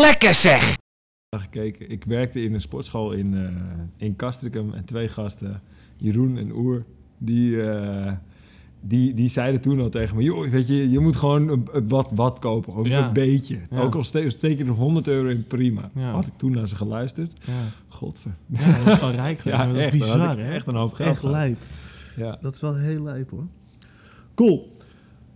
Lekker zeg! gekeken. Ik werkte in een sportschool in, eh in Castricum en twee gasten, Jeroen en Oer, die, eh, die, die zeiden toen al tegen me, joh, weet je, je moet gewoon een, een wat, wat kopen, Ja. een beetje. Ja. Ook al ste- steek je er 100 euro in, prima. Ja. Had ik toen naar ze geluisterd. Ja, Godver. ja dat is gewoon rijk geweest. Dat is echt, bizar, hè? echt een hoop Dat is geld echt lijp. Ja. Dat is wel heel lijp, hoor. Cool.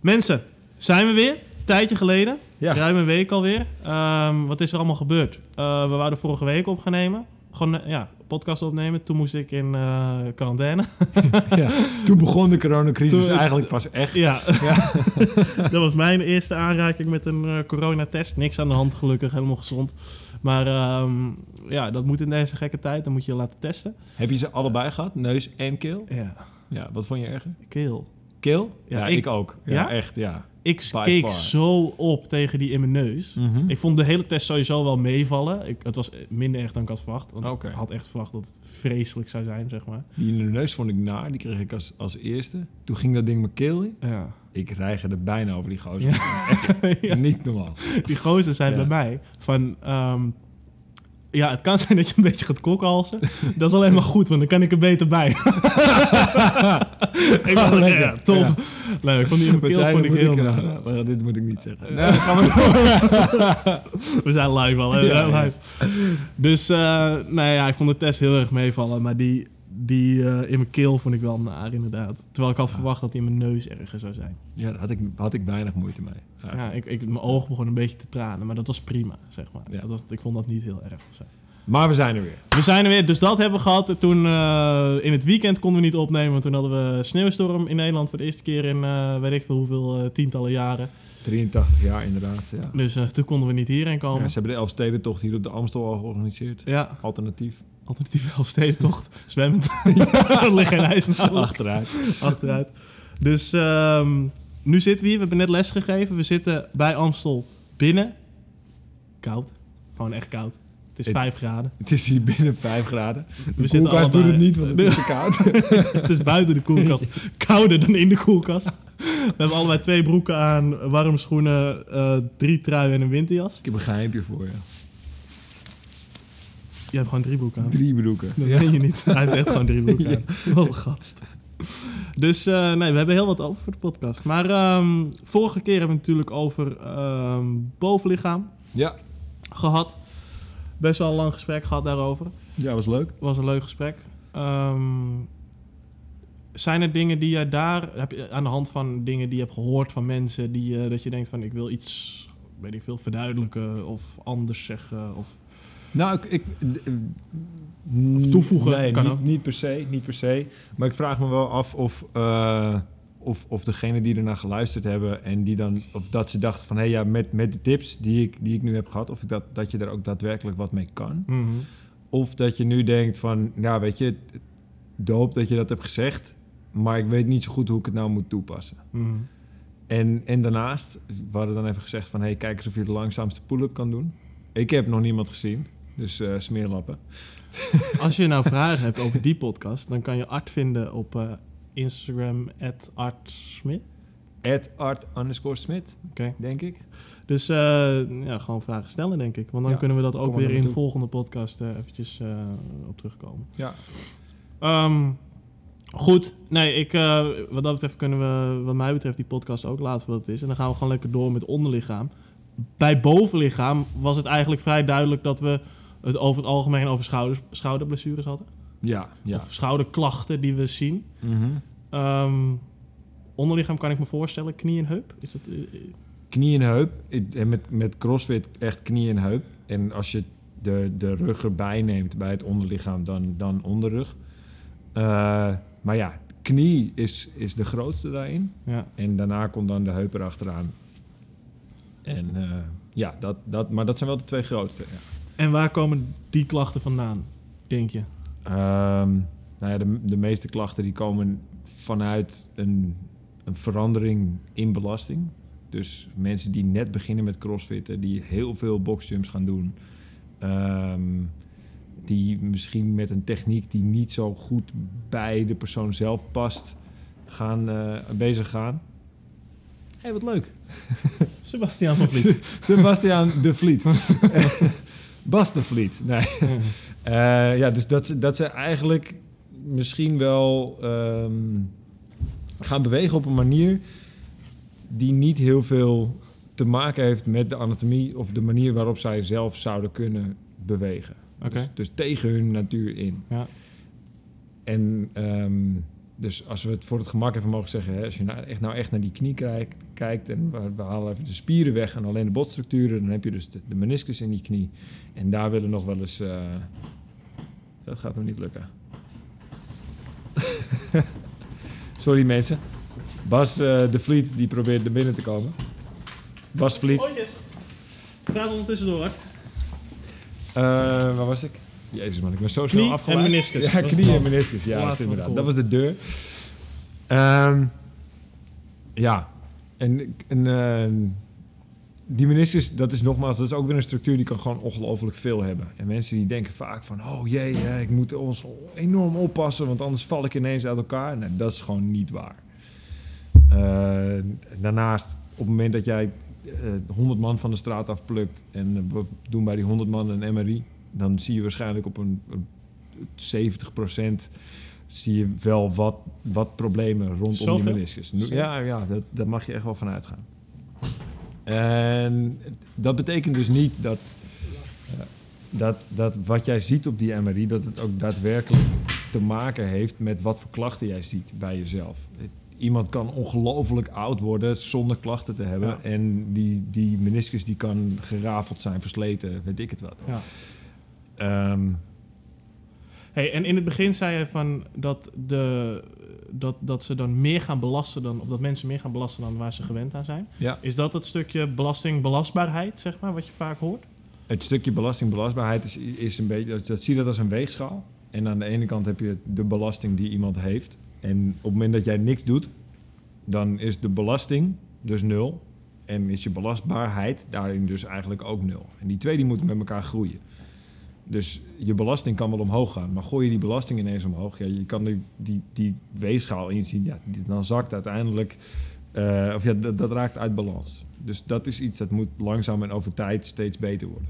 Mensen, zijn we weer? Tijdje geleden. Ja. Ruim een week alweer. Ehm, wat is er allemaal gebeurd? Eh, we wouden vorige week op gaan nemen. Gewoon, eh, ja, podcast opnemen. Toen moest ik in eh, quarantaine. ja. Toen begon de coronacrisis Toen- eigenlijk pas echt. Ja. dat was mijn eerste aanraking met een coronatest. Niks aan de hand, gelukkig. Helemaal gezond. Maar ehm, ja, dat moet in deze gekke tijd. Dan moet je je laten testen. Heb je ze allebei gehad? Neus en keel? Ja, Ja, wat vond je erger? keel. Keel? Ja, Ja, ik- ik, ook. Ja, Ja? echt, ja. Ik By keek far. zo op tegen die in mijn neus. Mhm. Ik vond de hele test sowieso wel meevallen. Ik, het was minder erg dan ik had verwacht. Want ik had echt verwacht dat het vreselijk zou zijn, zeg maar. Die in de neus vond ik naar, die kreeg ik als, als eerste. Toen ging dat ding mijn keel in. Ja. Ik reigerde bijna over die gozer. Ja. Niet normaal. Die gozer zei bij mij van... ehm, ja, het kan zijn dat je een beetje gaat kokhalzen. Dat is alleen maar goed, want dan kan ik er beter bij. ik dacht, Oh, ja, lekker. top. Ja. Nee, ik vond die in mijn keel vond ik heel eh, nou, dit moet ik niet zeggen. Nee, dat gaan we We zijn live al, hè? Ja, We zijn ja. live. Dus, eh nou ja, ik vond de test heel erg meevallen. Maar die, die eh, in mijn keel vond ik wel naar, inderdaad. Terwijl ik had verwacht dat die in mijn neus erger zou zijn. Ja, daar had ik, had ik weinig moeite mee. Ja, ik, ik, mijn oog begon een beetje te tranen. Maar dat was prima, zeg maar. Ja. Dat was, ik vond dat niet heel erg of zo. Maar we zijn er weer. We zijn er weer, dus dat hebben we gehad. Toen eh, in het weekend konden we niet opnemen, want toen hadden we sneeuwstorm in Nederland voor de eerste keer in eh, weet ik veel hoeveel tientallen jaren. 83 jaar inderdaad. Ja. Dus eh, toen konden we niet hierheen Ja, komen. ze hebben de Elfstedentocht hier op de Amstel al georganiseerd. Ja, Alternatief. alternatieve Elfstedentocht. Zwemmend. er ligt geen ijs nou. Achteruit. Achteruit. Dus ehm, nu zitten we hier, we hebben net les gegeven. We zitten bij Amstel binnen. Koud. Gewoon echt koud. Het is Het- 5 graden. Het is hier binnen 5 graden. De We zitten koelkast doet het niet, want het is te koud. het is buiten de koelkast. Kouder dan in de koelkast. We hebben allebei twee broeken aan, warme schoenen, eh, drie truien en een winterjas. Ik heb een geheimpje voor je. Je hebt gewoon drie broeken aan. Drie broeken. Dat weet je niet. Hij heeft echt gewoon drie broeken aan. Wat een gast. Dus eh, nee, we hebben heel wat over voor de podcast. Maar ehm, vorige keer hebben we het natuurlijk over ehm, bovenlichaam Ja. gehad. Best wel een lang gesprek gehad daarover. Ja, was leuk. was een leuk gesprek. Ehm, zijn er dingen die jij daar, heb je aan de hand van dingen die je hebt gehoord van mensen, die, eh, dat je denkt van ik wil iets, weet ik veel, verduidelijken of anders zeggen? Of... Nou, ik... ik Of toevoegen, Nee, kan niet, ook. niet per se, niet per se. Maar ik vraag me wel af of, eh, of, of degene die ernaar geluisterd hebben en die dan, of dat ze dachten van, hé hey, ja, met, met de tips die ik, die ik nu heb gehad, of ik dat, dat je er ook daadwerkelijk wat mee kan. Of dat je nu denkt van, ja, weet je, doop dat je dat hebt gezegd, maar ik weet niet zo goed hoe ik het nou moet toepassen. Mhm. En, en daarnaast, we hadden dan even gezegd van... hey, kijk eens of je de langzaamste pull-up kan doen. Ik heb nog niemand gezien, dus eh, smeerlappen. Als je nou vragen hebt over die podcast, dan kan je Art vinden op eh, Instagram, artsmit. At art underscore smit, Oké. denk ik. Dus eh, ja, gewoon vragen stellen, denk ik. Want dan Ja, kunnen we dat ook er weer in de volgende podcast eh, eventjes eh, op terugkomen. Ja. Ehm, goed, nee, ik, wat dat betreft kunnen we, wat mij betreft, die podcast ook laten wat het is. En dan gaan we gewoon lekker door met onderlichaam. Bij bovenlichaam was het eigenlijk vrij duidelijk dat we het over het algemeen over schouder, schouderblessures hadden. Ja, ja. Of schouderklachten die we zien. Ehm, onderlichaam kan ik me voorstellen, knie en heup. Is dat, eh, eh, Knie en heup. En met, met crossfit echt knie en heup. En als je de, de rug erbij neemt bij het onderlichaam, dan, dan onderrug. Eh, maar ja, knie is, is de grootste daarin. ja. En daarna komt dan de heup erachteraan. En ja, dat, dat, maar dat zijn wel de twee grootste. Ja. En waar komen die klachten vandaan, denk je? Ehm, nou ja, de, de meeste klachten die komen vanuit een, een verandering in belasting. Dus mensen die net beginnen met crossfitten, die heel veel boxjumps gaan doen. ehm, die misschien met een techniek die niet zo goed bij de persoon zelf past, gaan, eh, bezig gaan. Hé, wat leuk. Sebastian van Vliet. Sebastian de Vliet. Bas de Vliet. Nee. Eh, ja, dus dat, ze- dat ze eigenlijk misschien wel ehm, gaan bewegen op een manier die niet heel veel te maken heeft met de anatomie of de manier waarop zij zelf zouden kunnen bewegen. Dus, dus tegen hun natuur in. Ja. En ehm, dus als we het voor het gemak even mogen zeggen, hè, als je nou echt, nou echt naar die knie kijkt, kijkt en we, we halen even de spieren weg en alleen de botstructuren, dan heb je dus de, de meniscus in die knie. En daar willen nog wel eens. eh, dat gaat nog niet lukken. Sorry mensen. Bas eh, de Vliet die probeert er binnen te komen. Bas Vliet. Ootjes. Praat ondertussen door. Eh, waar was ik? Jezus man, ik ben zo snel Knie afgeleid. en meniscus. Ja, knie en meniscus. Ja, dat, inderdaad. dat was de deur. Ehm, ja, en, en ehm, die meniscus, dat is nogmaals, dat is ook weer een structuur die kan gewoon ongelooflijk veel hebben. En mensen die denken vaak van, oh jee, ik moet ons enorm oppassen, want anders val ik ineens uit elkaar. Nee, dat is gewoon niet waar. Eh, daarnaast, op het moment dat jij eh 100 man van de straat afplukt en we doen bij die 100 man een MRI, dan zie je waarschijnlijk op een, een 70% zie je wel wat, wat problemen rondom Zoveel? die meniscus. Ja, ja dat, daar mag je echt wel van uitgaan. En dat betekent dus niet dat, eh, dat, dat wat jij ziet op die MRI, dat het ook daadwerkelijk te maken heeft met wat voor klachten jij ziet bij jezelf. Iemand kan ongelooflijk oud worden zonder klachten te hebben. Ja. En die, die meniscus die kan gerafeld zijn, versleten, weet ik het wat. Ja. Ehm, Hey, en in het begin zei je van dat, de, dat, dat ze dan meer gaan belasten dan, of dat mensen meer gaan belasten dan waar ze gewend aan zijn. ja. Is dat het stukje belastingbelastbaarheid, zeg maar, wat je vaak hoort? Het stukje belastingbelastbaarheid is, is een beetje, dat, dat zie je dat als een weegschaal. En aan de ene kant heb je de belasting die iemand heeft. En op het moment dat jij niks doet, dan is de belasting dus nul. En is je belastbaarheid daarin dus eigenlijk ook nul. En die twee die moeten met elkaar groeien. Dus je belasting kan wel omhoog gaan, maar gooi je die belasting ineens omhoog, ja, je kan die, die, die weegschaal inzien, ja, die- dan zakt uiteindelijk, eh, of ja, dat, dat raakt uit balans. Dus dat is iets dat moet langzaam en over tijd steeds beter worden.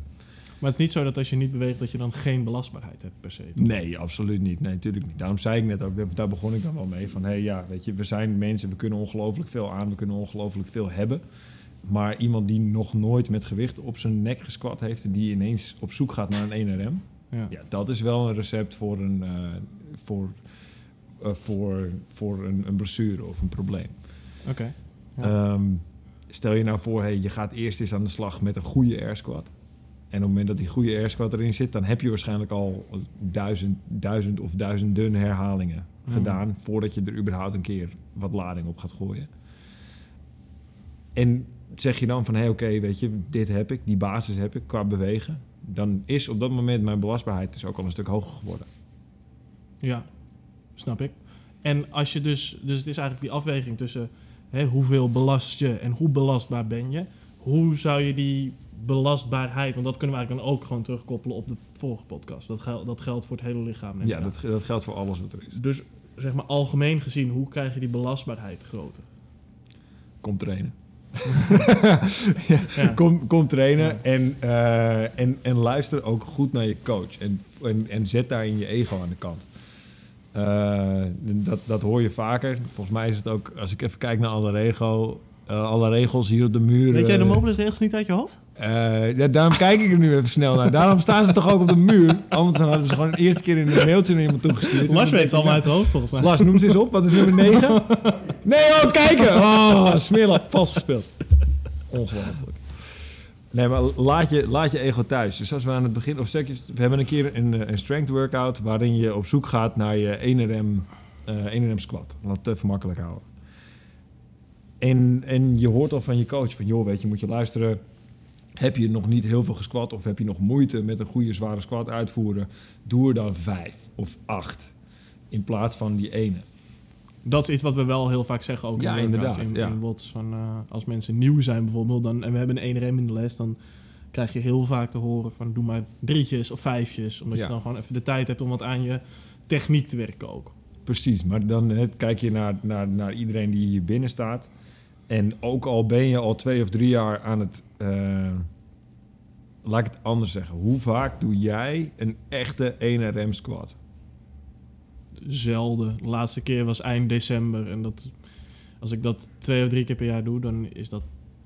Maar het is niet zo dat als je niet beweegt, dat je dan geen belastbaarheid hebt per se. toch? Nee, absoluut niet. Nee, natuurlijk niet. Daarom zei ik net ook, daar- daar begon ik dan wel mee. Van hé, hey, ja, weet je, we zijn mensen, we kunnen ongelooflijk veel aan, we kunnen ongelooflijk veel hebben. Maar iemand die nog nooit met gewicht op zijn nek gesquat heeft en die ineens op zoek gaat naar een 1RM, Ja. ja, dat is wel een recept voor een, eh, voor, eh, voor, voor een, een blessure of een probleem. Oké. Ja. Ehm, stel je nou voor, hey, je gaat eerst eens aan de slag met een goede air squat. En op het moment dat die goede air squat erin zit, dan heb je waarschijnlijk al duizend, duizend of duizenden herhalingen Mm. gedaan voordat je er überhaupt een keer wat lading op gaat gooien. En zeg je dan van, hé hey, oké, weet je, dit heb ik, die basis heb ik qua bewegen. Dan is op dat moment mijn belastbaarheid dus ook al een stuk hoger geworden. Ja, snap ik. En als je dus, dus het is eigenlijk die afweging tussen hè, hoeveel belast je en hoe belastbaar ben je. Hoe zou je die belastbaarheid, want dat kunnen we eigenlijk dan ook gewoon terugkoppelen op de vorige podcast. Dat, gel- dat geldt voor het hele lichaam. Ja, dat, dat geldt voor alles wat er is. Dus zeg maar algemeen gezien, hoe krijg je die belastbaarheid groter? Kom trainen. Ja. Kom, kom trainen en, eh, en, en luister ook goed naar je coach. En, en, en zet daarin je ego aan de kant. Eh, dat, dat hoor je vaker. Volgens mij is het ook, als ik even kijk naar alle, rego, eh, alle regels hier op de muur. Weet jij de eh, mobilisregels niet uit je hoofd? Eh, ja, daarom kijk ik er nu even snel naar. Daarom staan ze toch ook op de muur. Anders hadden ze gewoon de eerste keer in een mailtje naar iemand toegestuurd. Lars weet het allemaal uit zijn hoofd volgens mij. Lars, noem ze eens op. Wat is nummer 9? Nee, oh, kijken! Oh, smeerlap. Vals gespeeld. Ongelooflijk. Nee, maar laat je, laat je ego thuis. Dus als we aan het begin... Of we hebben een keer een, eh, een strength workout... waarin je op zoek gaat naar je 1RM, eh 1RM squat. Laat het even makkelijk houden. En, en je hoort al van je coach van... joh, weet je, moet je luisteren... Heb je nog niet heel veel gesquat of heb je nog moeite met een goede zware squat uitvoeren? Doe er dan vijf of acht in plaats van die ene. Dat is iets wat we wel heel vaak zeggen ook Ja, in inderdaad, In, ja. in WOTS. Van, als mensen nieuw zijn bijvoorbeeld dan, en we hebben een 1RM in de les, dan krijg je heel vaak te horen van doe maar drietjes of vijfjes. Omdat Ja. je dan gewoon even de tijd hebt om wat aan je techniek te werken ook. Precies, maar dan kijk je naar, naar, naar iedereen die hier binnen staat. En ook al ben je al twee of drie jaar aan het... eh, laat ik het anders zeggen. Hoe vaak doe jij een echte 1RM squat? Zelden. De laatste keer was eind december. En dat, als ik dat twee of drie keer per jaar doe, dan is dat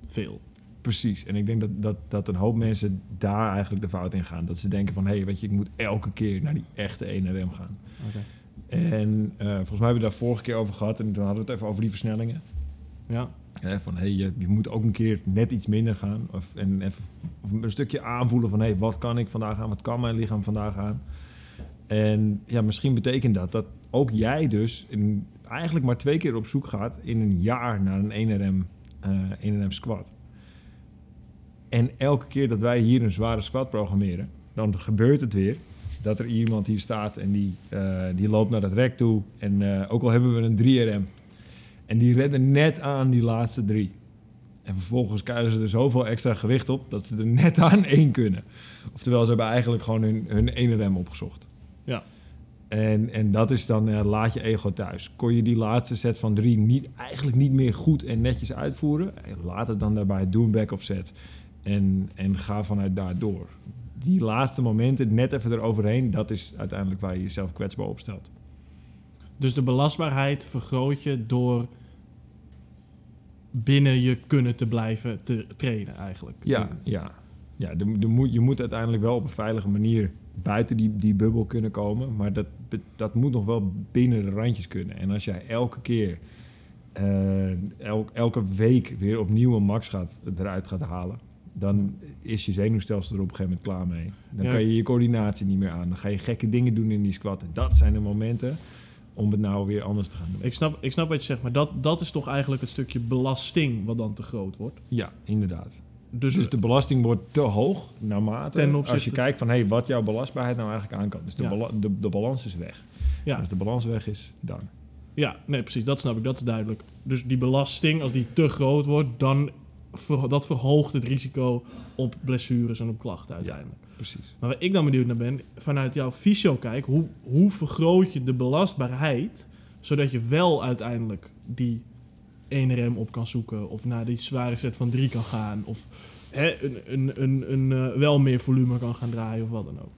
veel. Precies. En ik denk dat, dat, dat een hoop mensen daar eigenlijk de fout in gaan. Dat ze denken van, hé, hey, weet je, ik moet elke keer naar die echte 1RM gaan. En eh, volgens mij hebben we daar vorige keer over gehad. En toen hadden we het even over die versnellingen. Ja. Van, hey, je, moet ook een keer net iets minder gaan. Of, en even of een stukje aanvoelen van, hey, wat kan ik vandaag aan? Wat kan mijn lichaam vandaag aan? En ja, misschien betekent dat dat ook jij dus eigenlijk maar twee keer op zoek gaat in een jaar naar een 1RM, eh 1RM squat. En elke keer dat wij hier een zware squat programmeren, dan gebeurt het weer dat er iemand hier staat en die, eh, die loopt naar dat rek toe. En eh, ook al hebben we een 3RM. En die redden net aan die laatste drie. En vervolgens krijgen ze er zoveel extra gewicht op dat ze er net aan één kunnen. Oftewel, ze hebben eigenlijk gewoon hun, hun 1RM opgezocht. Ja. En, en dat is dan, laat je ego thuis. Kon je die laatste set van drie niet, eigenlijk niet meer goed en netjes uitvoeren? Laat het dan daarbij, doe een back-off set. En, en ga vanuit daar door. Die laatste momenten, net even eroverheen, dat is uiteindelijk waar je jezelf kwetsbaar opstelt. Dus de belastbaarheid vergroot je door binnen je kunnen te blijven te trainen eigenlijk. Ja, ja. ja de, de moet, je moet uiteindelijk wel op een veilige manier buiten die, die bubbel kunnen komen. Maar dat, dat moet nog wel binnen de randjes kunnen. En als jij elke keer, eh, elk, elke week weer opnieuw een max gaat, eruit gaat halen... dan is je zenuwstelsel er op een gegeven moment klaar mee. Dan Ja. kan je je coördinatie niet meer aan. Dan ga je gekke dingen doen in die squat. En dat zijn de momenten om het nou weer anders te gaan doen. Ik snap, ik snap wat je zegt, maar dat, dat is toch eigenlijk het stukje belasting wat dan te groot wordt. Ja, inderdaad. Dus, Dus de belasting wordt te hoog naarmate Ten opzichte- als je kijkt van hey, wat jouw belastbaarheid nou eigenlijk aan kan. Dus de, Ja. bala- de, de balans is weg. ja, Als de balans weg is, dan. ja, nee, precies, dat snap ik, dat is duidelijk. Dus die belasting, als die te groot wordt, dan ver- dat verhoogt het risico op blessures en op klachten uiteindelijk. Precies. Maar waar ik dan benieuwd naar ben, vanuit jouw fysio kijk, hoe, hoe vergroot je de belastbaarheid, zodat je wel uiteindelijk die 1RM op kan zoeken, of naar die zware set van 3 kan gaan, of hè, een, een, een, een, eh, wel meer volume kan gaan draaien, of wat dan ook.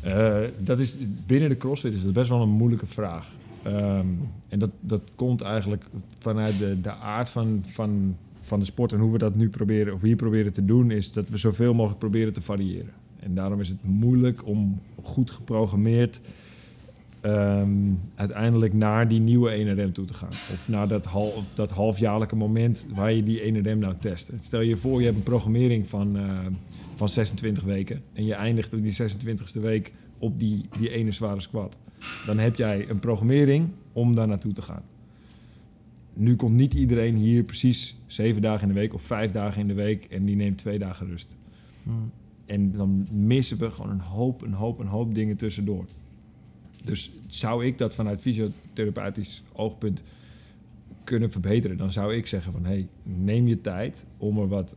Eh, dat is, binnen de CrossFit is dat best wel een moeilijke vraag. Ehm, en dat, dat komt eigenlijk vanuit de, de aard van, van, van de sport. En hoe we dat nu proberen, of hier proberen te doen, is dat we zoveel mogelijk proberen te variëren. En daarom is het moeilijk om goed geprogrammeerd ehm, uiteindelijk naar die nieuwe 1RM toe te gaan. Of naar dat, hal, dat halfjaarlijke moment waar je die 1RM nou test. Stel je voor, je hebt een programmering van, eh, van 26 weken. En je eindigt op die 26e week op die, die ene zware squat. Dan heb jij een programmering om daar naartoe te gaan. Nu komt niet iedereen hier precies zeven dagen in de week of vijf dagen in de week en die neemt twee dagen rust. En dan missen we gewoon een hoop, een hoop, een hoop dingen tussendoor. Dus zou ik dat vanuit fysiotherapeutisch oogpunt kunnen verbeteren, dan zou ik zeggen van hey, neem je tijd om er wat,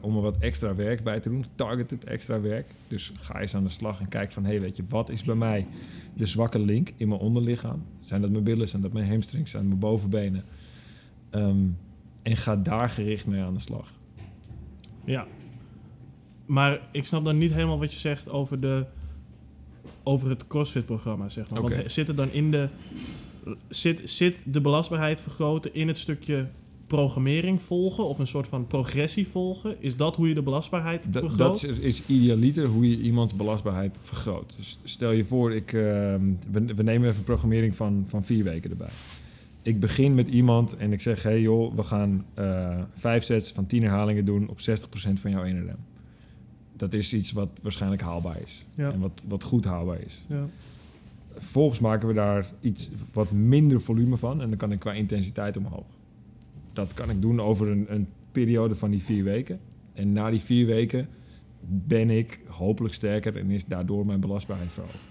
om er wat extra werk bij te doen. Targeted extra werk. Dus ga eens aan de slag en kijk van hey, weet je, wat is bij mij de zwakke link in mijn onderlichaam? Zijn dat mijn billen, zijn dat mijn hamstrings, zijn dat mijn bovenbenen? Ehm, en ga daar gericht mee aan de slag. Ja. Maar ik snap dan niet helemaal wat je zegt over, de, over het CrossFit-programma, zeg maar. Want zit er dan in de... Zit, zit de belastbaarheid vergroten in het stukje programmering volgen of een soort van progressie volgen? Is dat hoe je de belastbaarheid vergroot? dat is, is idealiter hoe je iemands belastbaarheid vergroot. Dus stel je voor, ik, ehm, we, we nemen even programmering van, van vier weken erbij. Ik begin met iemand en ik zeg, hey joh, we gaan eh, vijf sets van tien herhalingen doen op 60% van jouw 1RM. Dat is iets wat waarschijnlijk haalbaar is. Ja. En wat, wat goed haalbaar is. Ja. Vervolgens maken we daar iets wat minder volume van en dan kan ik qua intensiteit omhoog. Dat kan ik doen over een, een periode van die vier weken. En na die vier weken ben ik hopelijk sterker en is daardoor mijn belastbaarheid verhoogd.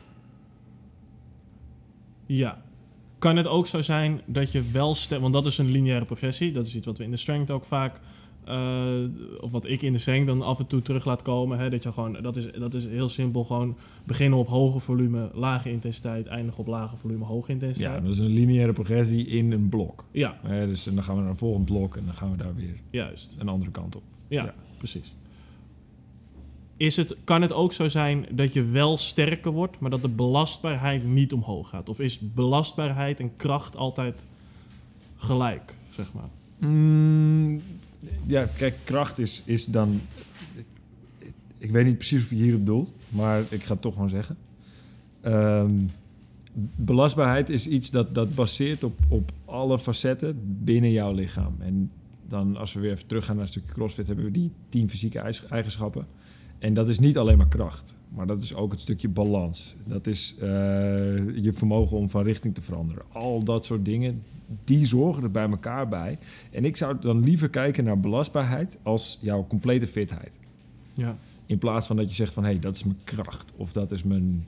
Ja. Kan het ook zo zijn dat je wel... Stem, want dat is een lineaire progressie. Dat is iets wat we in de strength ook vaak of wat ik in de zeng dan af en toe terug laat komen. Hè, dat, je gewoon, dat, is, dat is heel simpel. Gewoon beginnen op hoge volume, lage intensiteit. Eindigen op lage volume, hoge Ja, intensiteit. dat is een lineaire progressie in een blok. Ja, Hè, dus dan gaan we naar een volgend blok en dan gaan we daar weer juist. een andere kant op. Ja, Ja. precies. Is het, kan het ook zo zijn dat je wel sterker wordt, maar dat de belastbaarheid niet omhoog gaat? Of is belastbaarheid en kracht altijd gelijk, zeg maar? Mm, ja, kijk, kracht is, is dan... Ik weet niet precies of je hierop doelt, maar ik ga het toch gewoon zeggen. Ehm, belastbaarheid is iets dat, dat baseert op, op alle facetten binnen jouw lichaam. En dan als we weer even teruggaan naar een stukje crossfit... hebben we die tien fysieke eigenschappen. En dat is niet alleen maar kracht, maar dat is ook het stukje balans. Dat is eh, je vermogen om van richting te veranderen. Al dat soort dingen, die zorgen er bij elkaar bij. En ik zou dan liever kijken naar belastbaarheid als jouw complete fitheid. Ja, In plaats van dat je zegt van, hé, hey, dat is mijn kracht of dat is mijn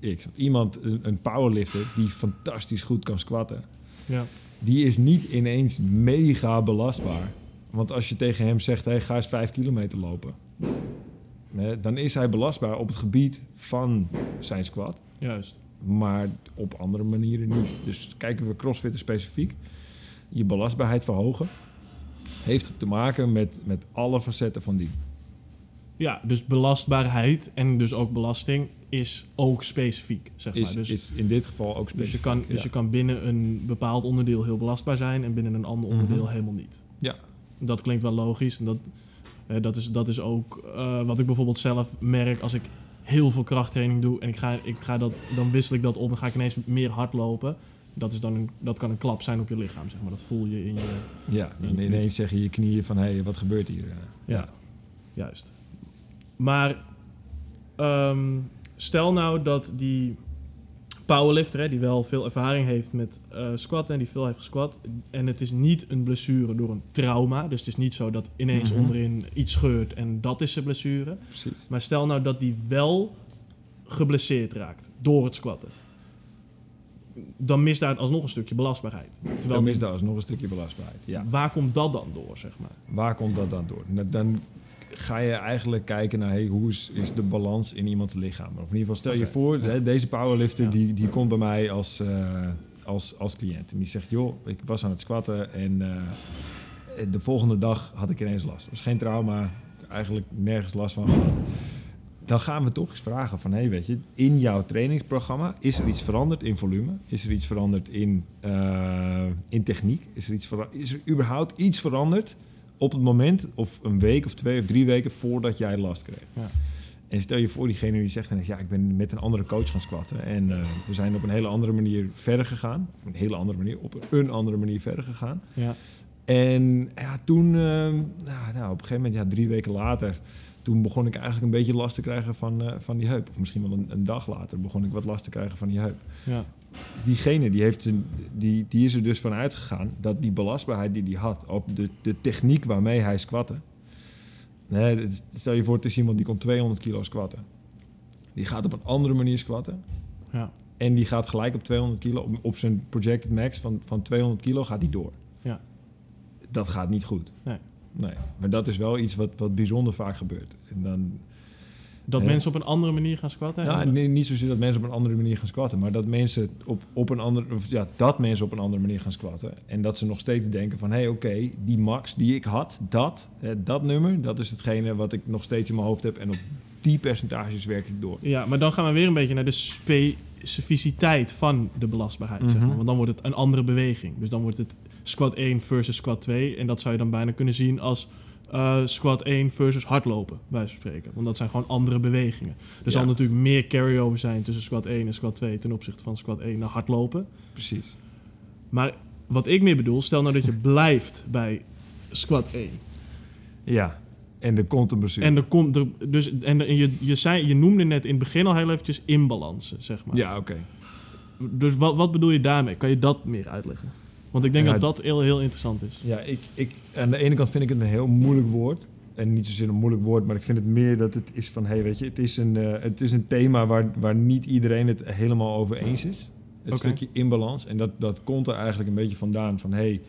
X. Iemand, een, powerlifter die fantastisch goed kan squatten, ja, die is niet ineens mega belastbaar. Want als je tegen hem zegt, hey, ga eens vijf kilometer lopen. Dan is hij belastbaar op het gebied van zijn squat. juist. Maar op andere manieren niet. Dus kijken we crossfitten specifiek. Je belastbaarheid verhogen. Heeft te maken met, met alle facetten van die. Ja, dus belastbaarheid en dus ook belasting is ook specifiek, zeg maar. Dus, is in dit geval ook dus, specifiek. je kan, dus ja. je kan binnen een bepaald onderdeel heel belastbaar zijn en binnen een ander onderdeel Mhm. helemaal niet. Ja. Dat klinkt wel logisch. En dat, dat, is, dat is ook eh, wat ik bijvoorbeeld zelf merk als ik heel veel krachttraining doe en ik ga, ik ga dat, dan wissel ik dat om en ga ik ineens meer hardlopen. Dat, is dan een, dat kan een klap zijn op je lichaam, zeg maar. Dat voel je in je... Ja, en ineens zeggen je knieën van, hé, hey, wat gebeurt hier? Ja, juist. Maar ehm, stel nou dat die powerlifter, hè, die wel veel ervaring heeft met eh squatten en die veel heeft gesquat, en het is niet een blessure door een trauma, dus het is niet zo dat ineens Mhm. onderin iets scheurt en dat is zijn blessure. Precies. Maar stel nou dat die wel geblesseerd raakt door het squatten. Dan mist daar alsnog een stukje belastbaarheid. Terwijl Dan is daar alsnog een stukje belastbaarheid. Ja. Waar komt dat dan door, zeg maar? Waar komt dat dan door? Dan ga je eigenlijk kijken naar hey, hoe is, is de balans in iemands lichaam. Of in ieder geval, stel je voor, hè, deze powerlifter Ja. die, die komt bij mij als, eh, als, als cliënt. En die zegt, joh, ik was aan het squatten en eh, de volgende dag had ik ineens last. Het was geen trauma, eigenlijk nergens last van gehad. Dan gaan we toch eens vragen van, hey, weet je, in jouw trainingsprogramma is er iets veranderd in volume? Is er iets veranderd in, eh, in techniek? Is er, iets is er überhaupt iets veranderd op het moment, of een week of twee of drie weken voordat jij last kreeg? Ja. En stel je voor diegene die zegt, ja, ik ben met een andere coach gaan squatten en eh, we zijn op een hele andere manier verder gegaan. Op een hele andere manier, op een andere manier verder gegaan. Ja, En ja, toen, eh, nou, nou, op een gegeven moment, ja, drie weken later, toen begon ik eigenlijk een beetje last te krijgen van, eh, van die heup. Of misschien wel een, een dag later begon ik wat last te krijgen van die heup. ja, Diegene die, heeft zijn, die, die is er dus van uitgegaan dat die belastbaarheid die hij had op de, de techniek waarmee hij squatte. Nee, stel je voor, het is iemand die komt 200 kilo squatten. Die gaat op een andere manier squatten. ja, En die gaat gelijk op 200 kilo, op, op zijn projected max van, van 200 kilo gaat die door. ja. Dat gaat niet goed. Nee. Nee, maar dat is wel iets wat, wat bijzonder vaak gebeurt. En dan, Dat Ja. mensen op een andere manier gaan squatten? ja, nee, niet zozeer dat mensen op een andere manier gaan squatten, maar dat mensen op, op een andere, of ja, dat mensen op een andere manier gaan squatten. En dat ze nog steeds denken van, hé, hey, oké, die max die ik had, dat, hè, dat nummer, dat is hetgene wat ik nog steeds in mijn hoofd heb. En op die percentages werk ik door. Ja, maar dan gaan we weer een beetje naar de specificiteit van de belastbaarheid. zeg maar. Mhm. Want dan wordt het een andere beweging. Dus dan wordt het squat 1 versus squat 2. En dat zou je dan bijna kunnen zien als eh, squat 1 versus hardlopen, bij spreken. Want dat zijn gewoon andere bewegingen. Er zal Ja. natuurlijk meer carryover zijn tussen squat 1 en squat 2 ten opzichte van squat 1 naar hardlopen. Precies. Maar wat ik meer bedoel, stel nou dat je blijft bij squat 1. Ja, en er komt een blessure. En er komt er dus en er- en je, je, zei, je noemde net in het begin al heel eventjes inbalansen, zeg maar. ja, oké. Dus wat, wat bedoel je daarmee? Kan je dat meer uitleggen? Want ik denk Ja, dat dat heel, heel interessant is. Ja, ik, ik, aan de ene kant vind ik het een heel moeilijk woord. En niet zozeer een moeilijk woord, maar ik vind het meer dat het is van... hey, weet je, het is een, eh, het is een thema waar, waar niet iedereen het helemaal over eens is. Het Oké. stukje inbalans. En dat, dat komt er eigenlijk een beetje vandaan van... hey,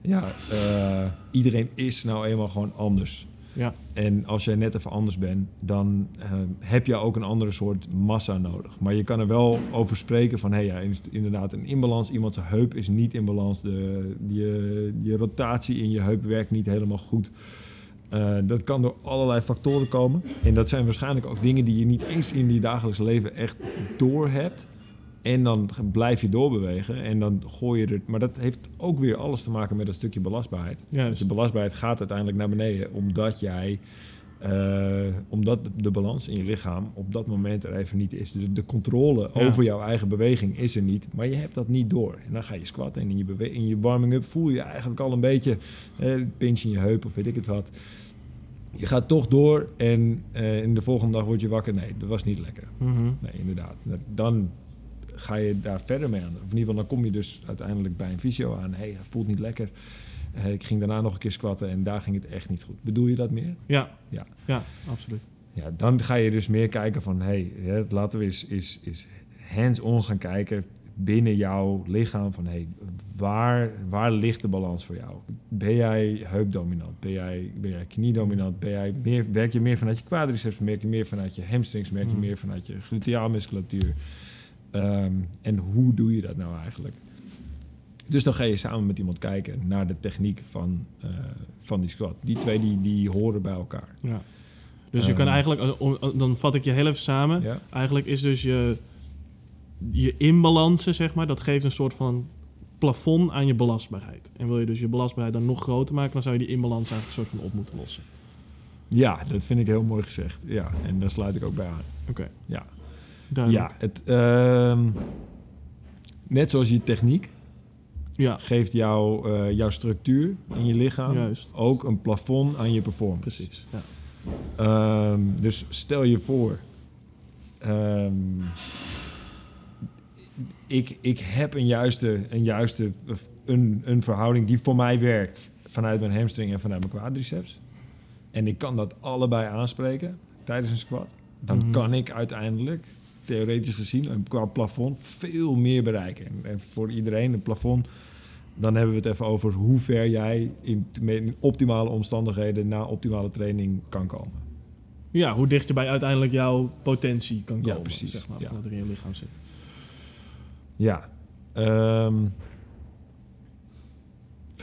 ja, eh, iedereen is nou eenmaal gewoon anders. Ja. En als jij net even anders bent, dan eh, heb je ook een andere soort massa nodig. Maar je kan er wel over spreken van, hé hey, ja, inderdaad een inbalans. Iemand zijn heup is niet in balans. De, je, je rotatie in je heup werkt niet helemaal goed. Eh, dat kan door allerlei factoren komen. En dat zijn waarschijnlijk ook dingen die je niet eens in je dagelijks leven echt door hebt. En dan blijf je doorbewegen en dan gooi je er... Maar dat heeft ook weer alles te maken met een stukje belastbaarheid. Juist. Want je belastbaarheid gaat uiteindelijk naar beneden omdat jij... eh, omdat de balans in je lichaam op dat moment er even niet is. Dus de controle Ja. over jouw eigen beweging is er niet. Maar je hebt dat niet door. En dan ga je squatten en in je, in je warming-up voel je eigenlijk al een beetje... eh, pinch in je heup of weet ik het wat. Je gaat toch door en eh, in de volgende dag word je wakker. Nee, dat was niet lekker. Mhm. Nee, inderdaad. Dan ga je daar verder mee aan. Of in ieder geval, dan kom je dus uiteindelijk bij een fysio aan. Hé, hey, het voelt niet lekker. Ik ging daarna nog een keer squatten en daar ging het echt niet goed. Bedoel je dat meer? Ja. Ja. Ja, absoluut. Ja, dan ga je dus meer kijken van... Hé, hey, laten we eens, eens, eens hands-on gaan kijken binnen jouw lichaam. Van hé, hey, waar, waar ligt de balans voor jou? Ben jij heupdominant? Ben jij, ben jij kniedominant? Ben jij meer, werk je meer vanuit je quadriceps? Merk je meer vanuit je hamstrings? Merk je Hmm. meer vanuit je gluteaalmusculatuur? Ehm, en hoe doe je dat nou eigenlijk? Dus dan ga je samen met iemand kijken naar de techniek van, eh, van die squat. Die twee die, die horen bij elkaar. Ja. Dus je kan Ehm. eigenlijk, eh, eh, dan vat ik je heel even samen. Ja? Eigenlijk is dus je, je inbalansen, zeg maar, dat geeft een soort van plafond aan je belastbaarheid. En wil je dus je belastbaarheid dan nog groter maken, dan zou je die inbalans eigenlijk een soort van op moeten lossen. Ja, dat vind ik heel mooi gezegd. Ja, en daar sluit ik ook bij aan. Oké, Ja, duidelijk. ja het, ehm, net zoals je techniek Ja, geeft jou, eh, jouw structuur in je lichaam Juist. ook een plafond aan je performance. precies. Ja. Ehm, dus stel je voor, ehm, ik, ik heb een juiste, een, juiste een, een verhouding die voor mij werkt vanuit mijn hamstring en vanuit mijn quadriceps. En ik kan dat allebei aanspreken tijdens een squat. Dan Mhm. kan ik uiteindelijk, theoretisch gezien, en qua plafond veel meer bereiken. En, voor iedereen een plafond, dan hebben we het even over hoe ver jij in, in optimale omstandigheden na optimale training kan komen. ja, hoe dicht je bij uiteindelijk jouw potentie kan Ja, komen, precies. zeg maar, Ja. er in je lichaam zit. Ja. Ehm,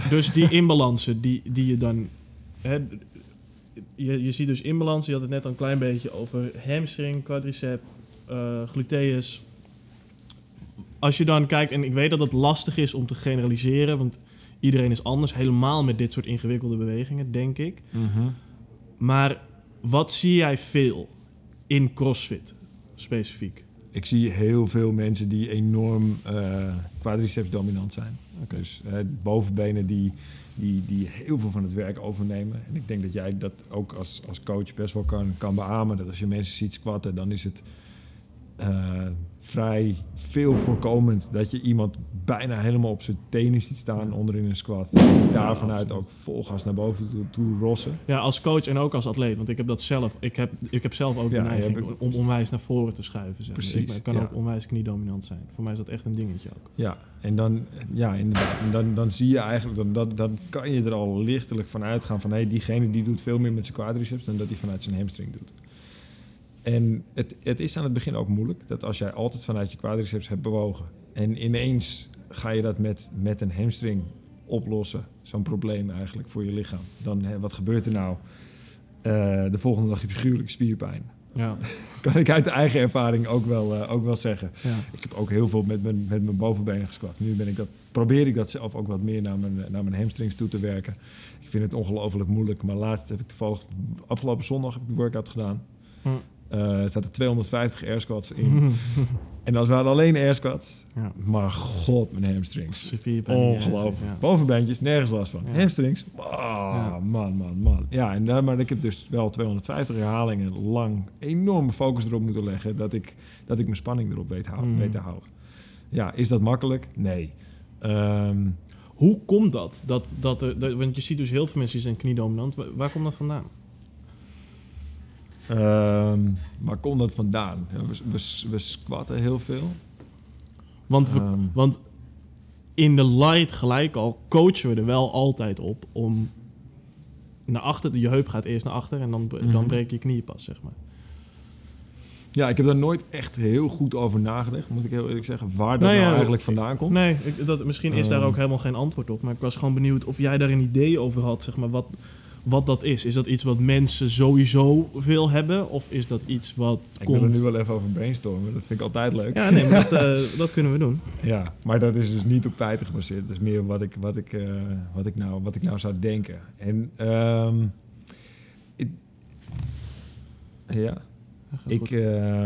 Dus die inbalansen die, die je dan... Hè, je, je ziet dus inbalans, je had het net al een klein beetje over hamstring, quadricep, gluteus. Als je dan kijkt, en ik weet dat het lastig is om te generaliseren, want iedereen is anders, helemaal met dit soort ingewikkelde bewegingen, denk ik. Maar wat zie jij veel in CrossFit specifiek? Ik zie heel veel mensen die enorm eh quadriceps dominant zijn. Dus eh, bovenbenen die, die, die heel veel van het werk overnemen. En ik denk dat jij dat ook als, als coach best wel kan, kan beamen. Dat als je mensen ziet squatten, dan is het eh, vrij veel voorkomend dat je iemand bijna helemaal op zijn tenen ziet staan onderin een squat. Daar vanuit ook vol gas naar boven toe, toe rossen. Ja, als coach en ook als atleet. Want ik heb dat zelf. Ik heb, ik heb zelf ook Ja, de neiging om onwijs naar voren te schuiven. Zeg. maar. Precies, Ik kan ja. ook onwijs kniedominant zijn. Voor mij is dat echt een dingetje ook. Ja, en dan, ja, inderdaad. En dan, dan zie je eigenlijk, dan, dan, dan kan je er al lichtelijk van uitgaan van... hé, hey, diegene die doet veel meer met zijn quadriceps dan dat hij vanuit zijn hamstring doet. En het, het is aan het begin ook moeilijk dat als jij altijd vanuit je quadriceps hebt bewogen... en ineens ga je dat met, met een hamstring oplossen, zo'n probleem eigenlijk voor je lichaam. Dan, hè, wat gebeurt er nou? Eh, de volgende dag heb je gruwelijke spierpijn. Ja. Kan ik uit de eigen ervaring ook wel, eh, ook wel zeggen. ja. Ik heb ook heel veel met mijn, met mijn bovenbenen gesquat. Nu ben ik dat, probeer ik dat zelf ook wat meer naar mijn, naar mijn hamstrings toe te werken. Ik vind het ongelooflijk moeilijk. Maar laatst heb ik toevallig, afgelopen zondag heb ik de workout gedaan. Hm. Eh, er zaten 250 air squats in. en dat waren alleen air squats. ja. Maar god, mijn hamstrings. Ongelooflijk. ja. Bovenbeentjes, nergens last van. Ja. Hamstrings, ah, Ja. man, man, man. Ja, en, maar ik heb dus wel 250 herhalingen lang enorme focus erop moeten leggen... dat ik, dat ik mijn spanning erop weet, hou- Mm. weet te houden. Ja, is dat makkelijk? Nee. Ehm, Hoe komt dat? dat, dat, er, dat? Want je ziet dus heel veel mensen die zijn kniedominant. Waar, waar komt dat vandaan? Ehm, waar komt dat vandaan? Ja, we, we, we squatten heel veel. Want, we, Ehm. want in de light gelijk al coachen we er wel altijd op om naar achter. Je heup gaat eerst naar achter en dan, Mhm. dan breek je knieën pas, zeg maar. Ja, ik heb daar nooit echt heel goed over nagedacht, moet ik heel eerlijk zeggen, waar dat Nou nou ja, eigenlijk vandaan komt. Nee, ik, dat, misschien is daar Ehm. ook helemaal geen antwoord op. Maar ik was gewoon benieuwd of jij daar een idee over had, zeg maar, wat, wat dat is. Is dat iets wat mensen sowieso veel hebben? Of is dat iets wat Ik komt... wil er nu wel even over brainstormen, dat vind ik altijd leuk. Ja, nee, maar dat, eh, dat kunnen we doen. Ja, maar dat is dus niet op feiten gebaseerd. Dat is meer wat ik, wat ik, eh, wat ik, nou, wat ik nou zou denken. En ehm, ja, ik, goed. eh,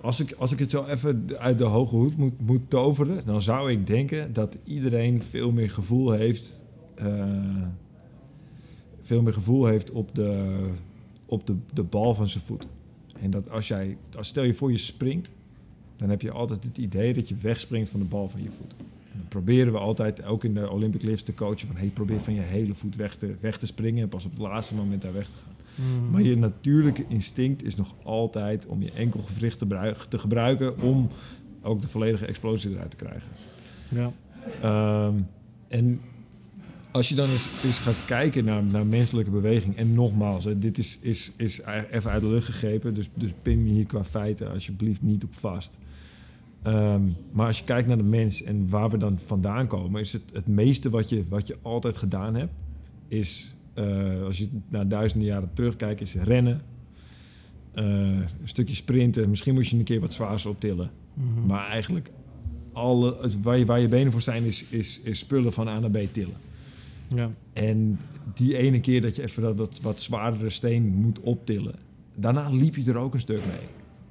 als, ik, als ik het zo even uit de hoge hoed moet, moet toveren, dan zou ik denken dat iedereen veel meer gevoel heeft, veel meer gevoel heeft op de, op de, de bal van zijn voet. En dat als jij, als stel je voor je springt, dan heb je altijd het idee dat je wegspringt van de bal van je voet. En dan proberen we altijd, ook in de Olympic lifts, te coachen van hey, probeer van je hele voet weg te, weg te springen en pas op het laatste moment daar weg te gaan. Mm. Maar je natuurlijke instinct is nog altijd om je enkelgewricht te, te gebruiken om ook de volledige explosie eruit te krijgen. Ja. Ehm, en als je dan eens, eens gaat kijken naar, naar menselijke beweging, en nogmaals, hè, dit is, is, is ei- even uit de lucht gegrepen, dus, dus pin me hier qua feiten alsjeblieft niet op vast. Ehm, maar als je kijkt naar de mens en waar we dan vandaan komen, is het het meeste wat je, wat je altijd gedaan hebt, is, eh, als je naar duizenden jaren terugkijkt, is rennen, eh, een stukje sprinten, misschien moest je een keer wat zwaars optillen. Mhm. Maar eigenlijk, alle, het- waar, je, waar je benen voor zijn, is, is, is spullen van A naar B tillen. Ja. En die ene keer dat je even dat wat, wat zwaardere steen moet optillen, daarna liep je er ook een stuk mee.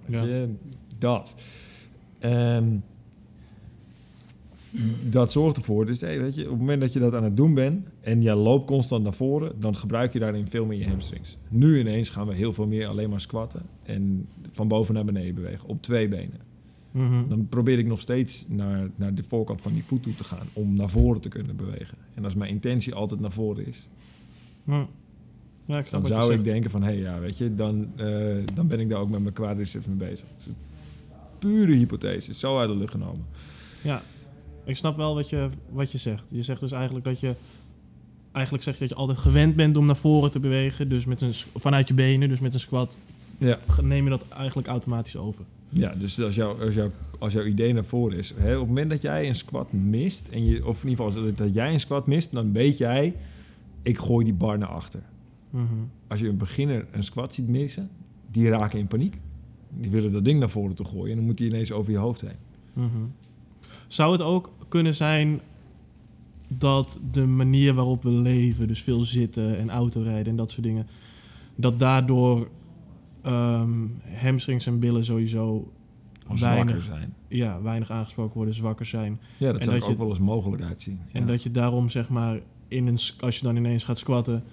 Weet Ja. je, dat. Ehm, dat zorgt ervoor, dus hey, weet je, op het moment dat je dat aan het doen bent en je loopt constant naar voren, dan gebruik je daarin veel meer je hamstrings. Nu ineens gaan we heel veel meer alleen maar squatten en van boven naar beneden bewegen op twee benen. Mhm. Dan probeer ik nog steeds naar, naar de voorkant van die voet toe te gaan om naar voren te kunnen bewegen. En als mijn intentie altijd naar voren is. Ja, ik dan zou ik zegt. denken van, hé ja, weet je, dan, eh, dan ben ik daar ook met mijn quadriceps mee bezig. Het is pure hypothese, zo uit de lucht genomen. Ja, ik snap wel wat je, wat je zegt. Je zegt dus eigenlijk dat je... Eigenlijk zeg je dat je altijd gewend bent om naar voren te bewegen. Dus met een, vanuit je benen, dus met een squat, Ja, neem je dat eigenlijk automatisch over. Ja dus als, jouw als, jouw als jouw idee naar voren is, hè, op het moment dat jij een squat mist, en je, of in ieder geval dat jij een squat mist, dan weet jij, ik gooi die bar naar achter. Mhm. als je een beginner een squat ziet missen, die raken in paniek. Die willen dat ding naar voren toe gooien en dan moet die ineens over je hoofd heen. Mhm. Zou het ook kunnen zijn dat de manier waarop we leven, dus veel zitten en autorijden en dat soort dingen, dat daardoor ehm, hamstrings en billen sowieso Weinig. zijn. ja, weinig aangesproken worden, zwakker zijn. Ja, dat En zou dat ook je- wel eens mogelijkheid zien. En dat je daarom zeg maar, in een, als je dan ineens gaat squatten,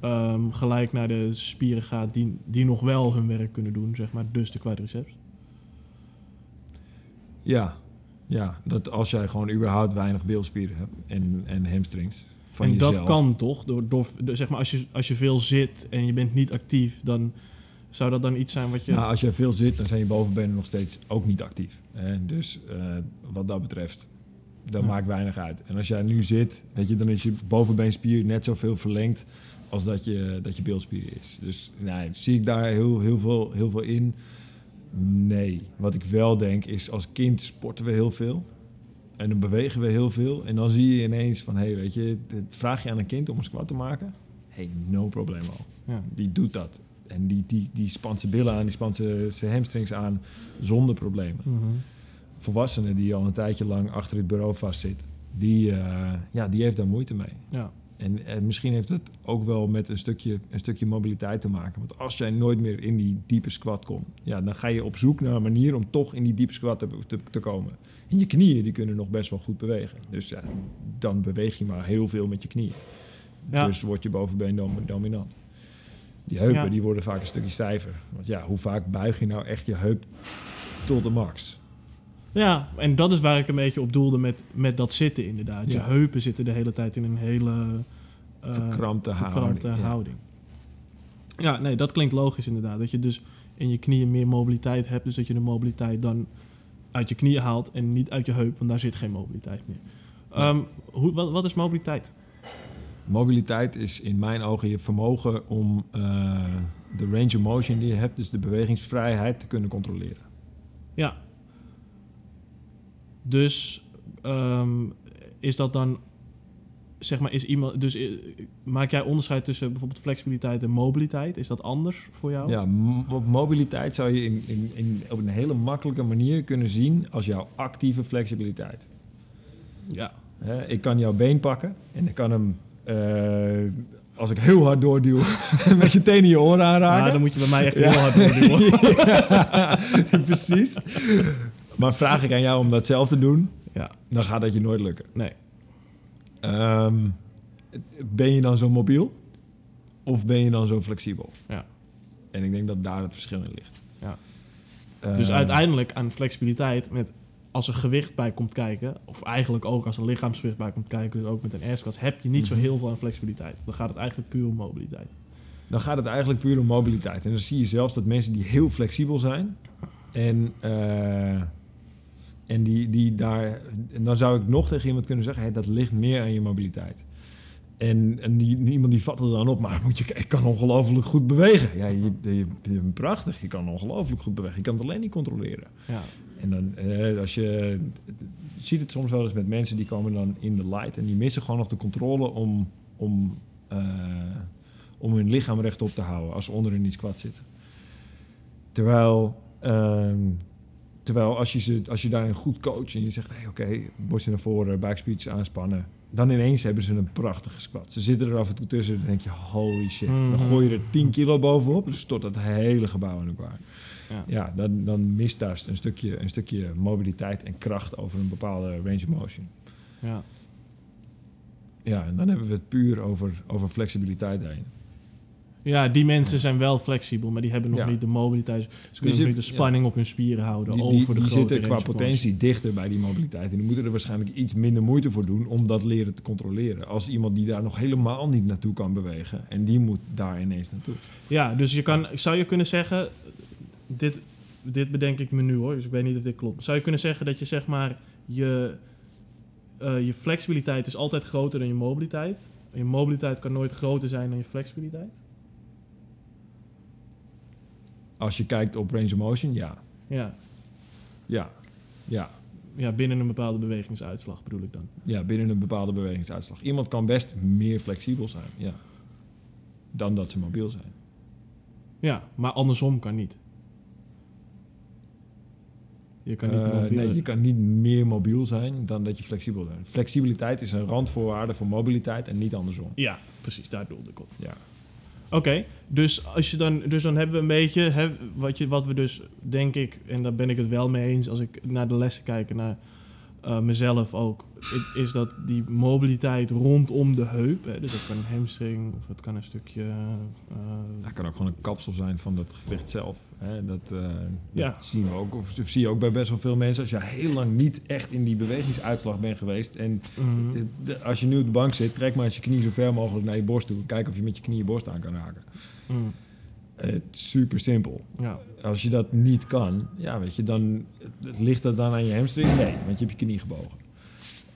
ehm, gelijk naar de spieren gaat die, die nog wel hun werk kunnen doen, zeg maar, dus de quadriceps. ja. ja, dat als jij gewoon überhaupt weinig beelspieren hebt en, en hamstrings van en jezelf. dat kan toch? Door, door, door- zeg maar, als, je, als je veel zit en je bent niet actief, dan zou dat dan iets zijn wat je. Nou, als je veel zit, dan zijn je bovenbenen nog steeds ook niet actief. Hè? Dus eh, wat dat betreft, dat Ja. maakt weinig uit. En als jij nu zit, weet je, dan is je bovenbeenspier net zoveel verlengd als dat je, dat je beeldspier is. Dus nee, zie ik daar heel, heel, veel, heel veel in? Nee. Wat ik wel denk is, als kind sporten we heel veel. En dan bewegen we heel veel. En dan zie je ineens van, hé, hey, weet je, vraag je aan een kind om een squat te maken? hey, no problemo. ja. Die doet dat. En die, die, die spant zijn billen aan, die spant zijn zijn hamstrings aan zonder problemen. Mhm. Volwassenen die al een tijdje lang achter het bureau vastzit, die, eh, ja, die heeft daar moeite mee. ja. En, en misschien heeft het ook wel met een stukje, een stukje mobiliteit te maken. Want als jij nooit meer in die diepe squat komt, ja, dan ga je op zoek naar een manier om toch in die diepe squat te, te, te komen. En je knieën die kunnen nog best wel goed bewegen. Dus ja, dan beweeg je maar heel veel met je knieën. Ja. Dus wordt je bovenbeen dom- dominant. Die heupen Ja. die worden vaak een stukje stijver. Want ja, hoe vaak buig je nou echt je heup tot de max? Ja, en dat is waar ik een beetje op doelde met, met dat zitten inderdaad. Je heupen zitten de hele tijd in een hele eh, Verkrampte verkrampte houding, ja. houding. Ja, nee, dat klinkt logisch inderdaad. Dat je dus in je knieën meer mobiliteit hebt. Dus dat je de mobiliteit dan uit je knieën haalt en niet uit je heup, want daar zit geen mobiliteit meer. Ehm, hoe, wat, wat is mobiliteit? Mobiliteit is in mijn ogen je vermogen om eh, de range of motion die je hebt, dus de bewegingsvrijheid, te kunnen controleren. Ja. Dus ehm, is dat dan, zeg maar, is iemand, dus eh, maak jij onderscheid tussen bijvoorbeeld flexibiliteit en mobiliteit? Is dat anders voor jou? Ja, op mobiliteit zou je in, in, in, op een hele makkelijke manier kunnen zien als jouw actieve flexibiliteit. Ja. Ik kan jouw been pakken en ik kan hem, als ik heel hard doorduw, met je tenen je oren aanraken. Ah, dan moet je bij mij echt Ja. heel hard doorduwen. Ja, precies. Maar vraag ik aan jou om dat zelf te doen, Ja, dan gaat dat je nooit lukken. nee. Ehm, ben je dan zo mobiel of ben je dan zo flexibel? Ja. En ik denk dat daar het verschil in ligt. Ja. Ehm, Dus uiteindelijk aan flexibiliteit, met, als er gewicht bij komt kijken, of eigenlijk ook als er lichaamsgewicht bij komt kijken, dus ook met een airsquat, heb je niet zo Mhm. heel veel aan flexibiliteit. Dan gaat het eigenlijk puur om mobiliteit. Dan gaat het eigenlijk puur om mobiliteit. En dan zie je zelfs dat mensen die heel flexibel zijn en, eh, en die, die daar, en dan zou ik nog tegen iemand kunnen zeggen, hey, dat ligt meer aan je mobiliteit. En, en die, iemand die vat er dan op, maar moet je, ik kan ongelooflijk goed bewegen. Ja, je, je, je bent prachtig, je kan ongelooflijk goed bewegen. Je kan het alleen niet controleren. Ja. En dan, eh, als je, je ziet het soms wel eens met mensen die komen dan in de light en die missen gewoon nog de controle om, om, eh, om hun lichaam rechtop te houden als ze onder in die squat zitten. Terwijl, ehm, terwijl als, je ze, als je daarin goed coacht en je zegt, hey, oké, borstje naar voren, buikspiertjes aanspannen, dan ineens hebben ze een prachtige squat. Ze zitten er af en toe tussen en dan denk je, holy shit. Dan Mhm. gooi je er 10 kilo bovenop, dus stort dat hele gebouw in elkaar Ja. ja, dan, dan mist daar een stukje, een stukje mobiliteit en kracht over een bepaalde range of motion. Ja. Ja, en dan hebben we het puur over, over flexibiliteit daarin. Ja, die mensen zijn wel flexibel, maar die hebben nog Ja. niet de mobiliteit. Ze kunnen zit- nog niet de spanning op hun spieren houden Die, over de die zitten qua potentie dichter bij die mobiliteit. En die moeten er waarschijnlijk iets minder moeite voor doen om dat leren te controleren. Als iemand die daar nog helemaal niet naartoe kan bewegen. En die moet daar ineens naartoe. Ja, dus je kan, zou je kunnen zeggen, dit, dit bedenk ik me nu hoor, dus ik weet niet of dit klopt. Zou je kunnen zeggen dat je zeg maar je, eh, je flexibiliteit is altijd groter dan je mobiliteit? En je mobiliteit kan nooit groter zijn dan je flexibiliteit? Als je kijkt op range of motion, ja. Ja, Ja, ja. ja binnen een bepaalde bewegingsuitslag bedoel ik dan. ja binnen een bepaalde bewegingsuitslag. Iemand kan best meer flexibel zijn, ja. Dan dat ze mobiel zijn. Ja, maar andersom kan niet. Je kan niet Eh, nee, je kan niet meer mobiel zijn dan dat je flexibel bent. Flexibiliteit is een randvoorwaarde voor mobiliteit en niet andersom. Ja, precies, daar bedoelde ik op. Ja. Oké, dus, als je dan, dus dan hebben we een beetje, hè, wat, je, wat we dus, denk ik, en daar ben ik het wel mee eens als ik naar de lessen kijk naar eh, mezelf ook, is dat die mobiliteit rondom de heup, hè, dus dat kan een hamstring of het kan een stukje... eh, Dat kan ook gewoon een kapsel zijn van het gewricht zelf. Hè? Dat, eh, Ja. dat zien we ook. Of, of zie je ook bij best wel veel mensen. Als je heel lang niet echt in die bewegingsuitslag bent geweest. En mhm. als je nu op de bank zit, trek maar eens je knie zo ver mogelijk naar je borst toe. Kijk of je met je knie je borst aan kan raken. Mhm. Het super simpel. Ja, Als je dat niet kan, ja, weet je, dan ligt dat dan aan je hamstring? Nee, want je hebt je knie gebogen.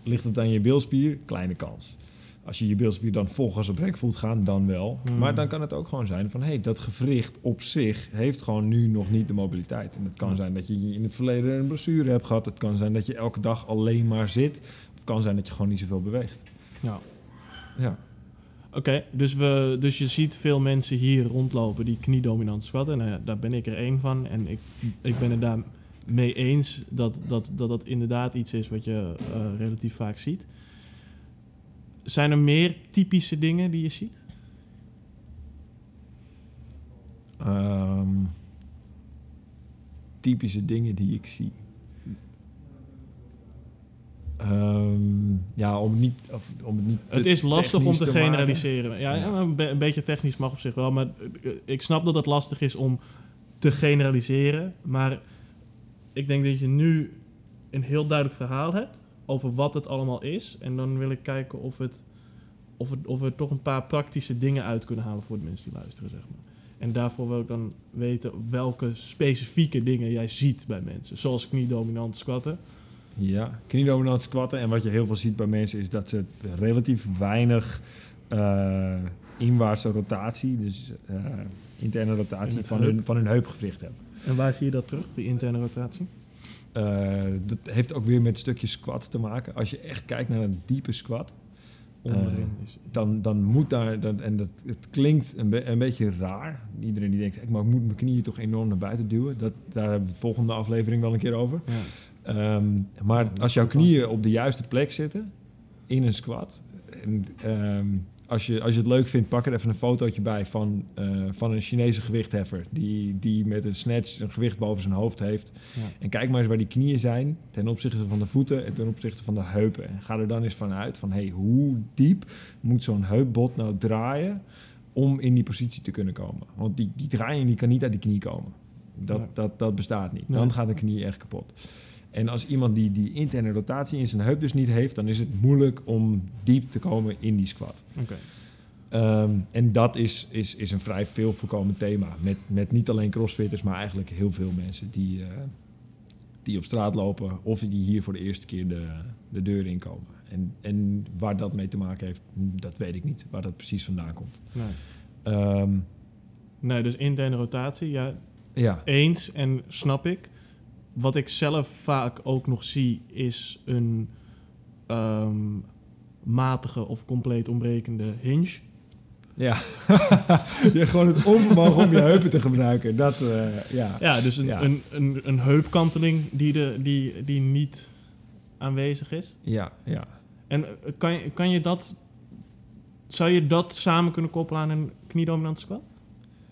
Ligt het aan je bilspier? Kleine kans. Als je je bilspier dan volgens op rek voelt gaan, dan wel. Hmm. Maar dan kan het ook gewoon zijn van... hé, hey, dat gewricht op zich heeft gewoon nu nog niet de mobiliteit. En het kan Hmm. zijn dat je in het verleden een blessure hebt gehad. Het kan zijn dat je elke dag alleen maar zit. Het kan zijn dat je gewoon niet zoveel beweegt. ja. Ja, Oké, dus, we, dus je ziet veel mensen hier rondlopen die kniedominant squatten. Nou ja, daar ben ik er één van. En ik, ik ben het daar mee eens dat dat, dat dat inderdaad iets is wat je eh, relatief vaak ziet. Zijn er meer typische dingen die je ziet? Ehm, typische dingen die ik zie. Ehm, ja, om, niet, om het niet. Het is lastig om te, generaliseren. Ja, een, be- een beetje technisch mag op zich wel. Maar eh, ik snap dat het lastig is om te generaliseren. Maar ik denk dat je nu een heel duidelijk verhaal hebt over wat het allemaal is. En dan wil ik kijken of, het, of, het, of we toch een paar praktische dingen uit kunnen halen voor de mensen die luisteren. Zeg maar. En daarvoor wil ik dan weten welke specifieke dingen jij ziet bij mensen. Zoals kniedominant squatten. Ja, kniedominant squatten. En wat je heel veel ziet bij mensen is dat ze relatief weinig eh, inwaartse rotatie, dus eh, interne In rotatie van heup. hun, van hun heupgewricht hebben. En waar zie je dat terug, die interne rotatie? Eh, dat heeft ook weer met het stukje squat te maken. Als je echt kijkt naar een diepe squat, Onderin is. dan, dan moet daar, dat, en dat, het klinkt een, be- een beetje raar. Iedereen die denkt, ik, maar ik moet mijn knieën toch enorm naar buiten duwen. Dat, daar hebben we het volgende aflevering wel een keer over. Ja. Ehm, maar als jouw knieën op de juiste plek zitten, in een squat. En, ehm, als, je, als je het leuk vindt, pak er even een fotootje bij van, eh, van een Chinese gewichtheffer. Die, die met een snatch een gewicht boven zijn hoofd heeft. Ja. En kijk maar eens waar die knieën zijn ten opzichte van de voeten en ten opzichte van de heupen. En ga er dan eens van uit van hey, hoe diep moet zo'n heupbot nou draaien om in die positie te kunnen komen. Want die, die draaiing die kan niet uit die knie komen. Dat, dat, dat bestaat niet. Dan Nee. gaat de knie echt kapot. En als iemand die die interne rotatie in zijn heup dus niet heeft, dan is het moeilijk om diep te komen in die squat. Oké. Ehm, en dat is, is, is een vrij veel voorkomend thema. Met, met niet alleen crossfitters, maar eigenlijk heel veel mensen die, eh, die op straat lopen of die hier voor de eerste keer de, de deur inkomen. En, en waar dat mee te maken heeft, dat weet ik niet. Waar dat precies vandaan komt. Nee. Ehm, nee, dus interne rotatie, ja, ja, eens en snap ik. Wat ik zelf vaak ook nog zie, is een ehm, matige of compleet ontbrekende hinge. ja. je gewoon het onvermogen om je heupen te gebruiken. Dat, eh, ja. Ja, dus een, Ja. Een, een, een heupkanteling die, de, die, die niet aanwezig is. Ja, ja. En eh, kan kan je dat... Zou je dat samen kunnen koppelen aan een kniedominante squat?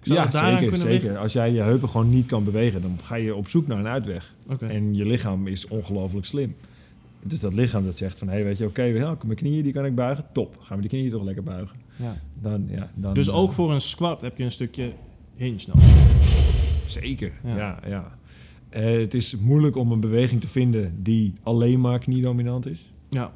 Zou ja, daaraan zeker, kunnen zeker. liggen? Als jij je heupen gewoon niet kan bewegen, dan ga je op zoek naar een uitweg. En je lichaam is ongelooflijk slim. Dus dat lichaam dat zegt van, hé, weet je, oké, mijn knieën die kan ik buigen. Top, gaan we die knieën toch lekker buigen. Ja. Dan, ja, dan, Dus eh, ook voor een squat heb je een stukje hinge nodig. Zeker, Ja. ja, ja. Eh, het is moeilijk om een beweging te vinden die alleen maar kniedominant is. Ja,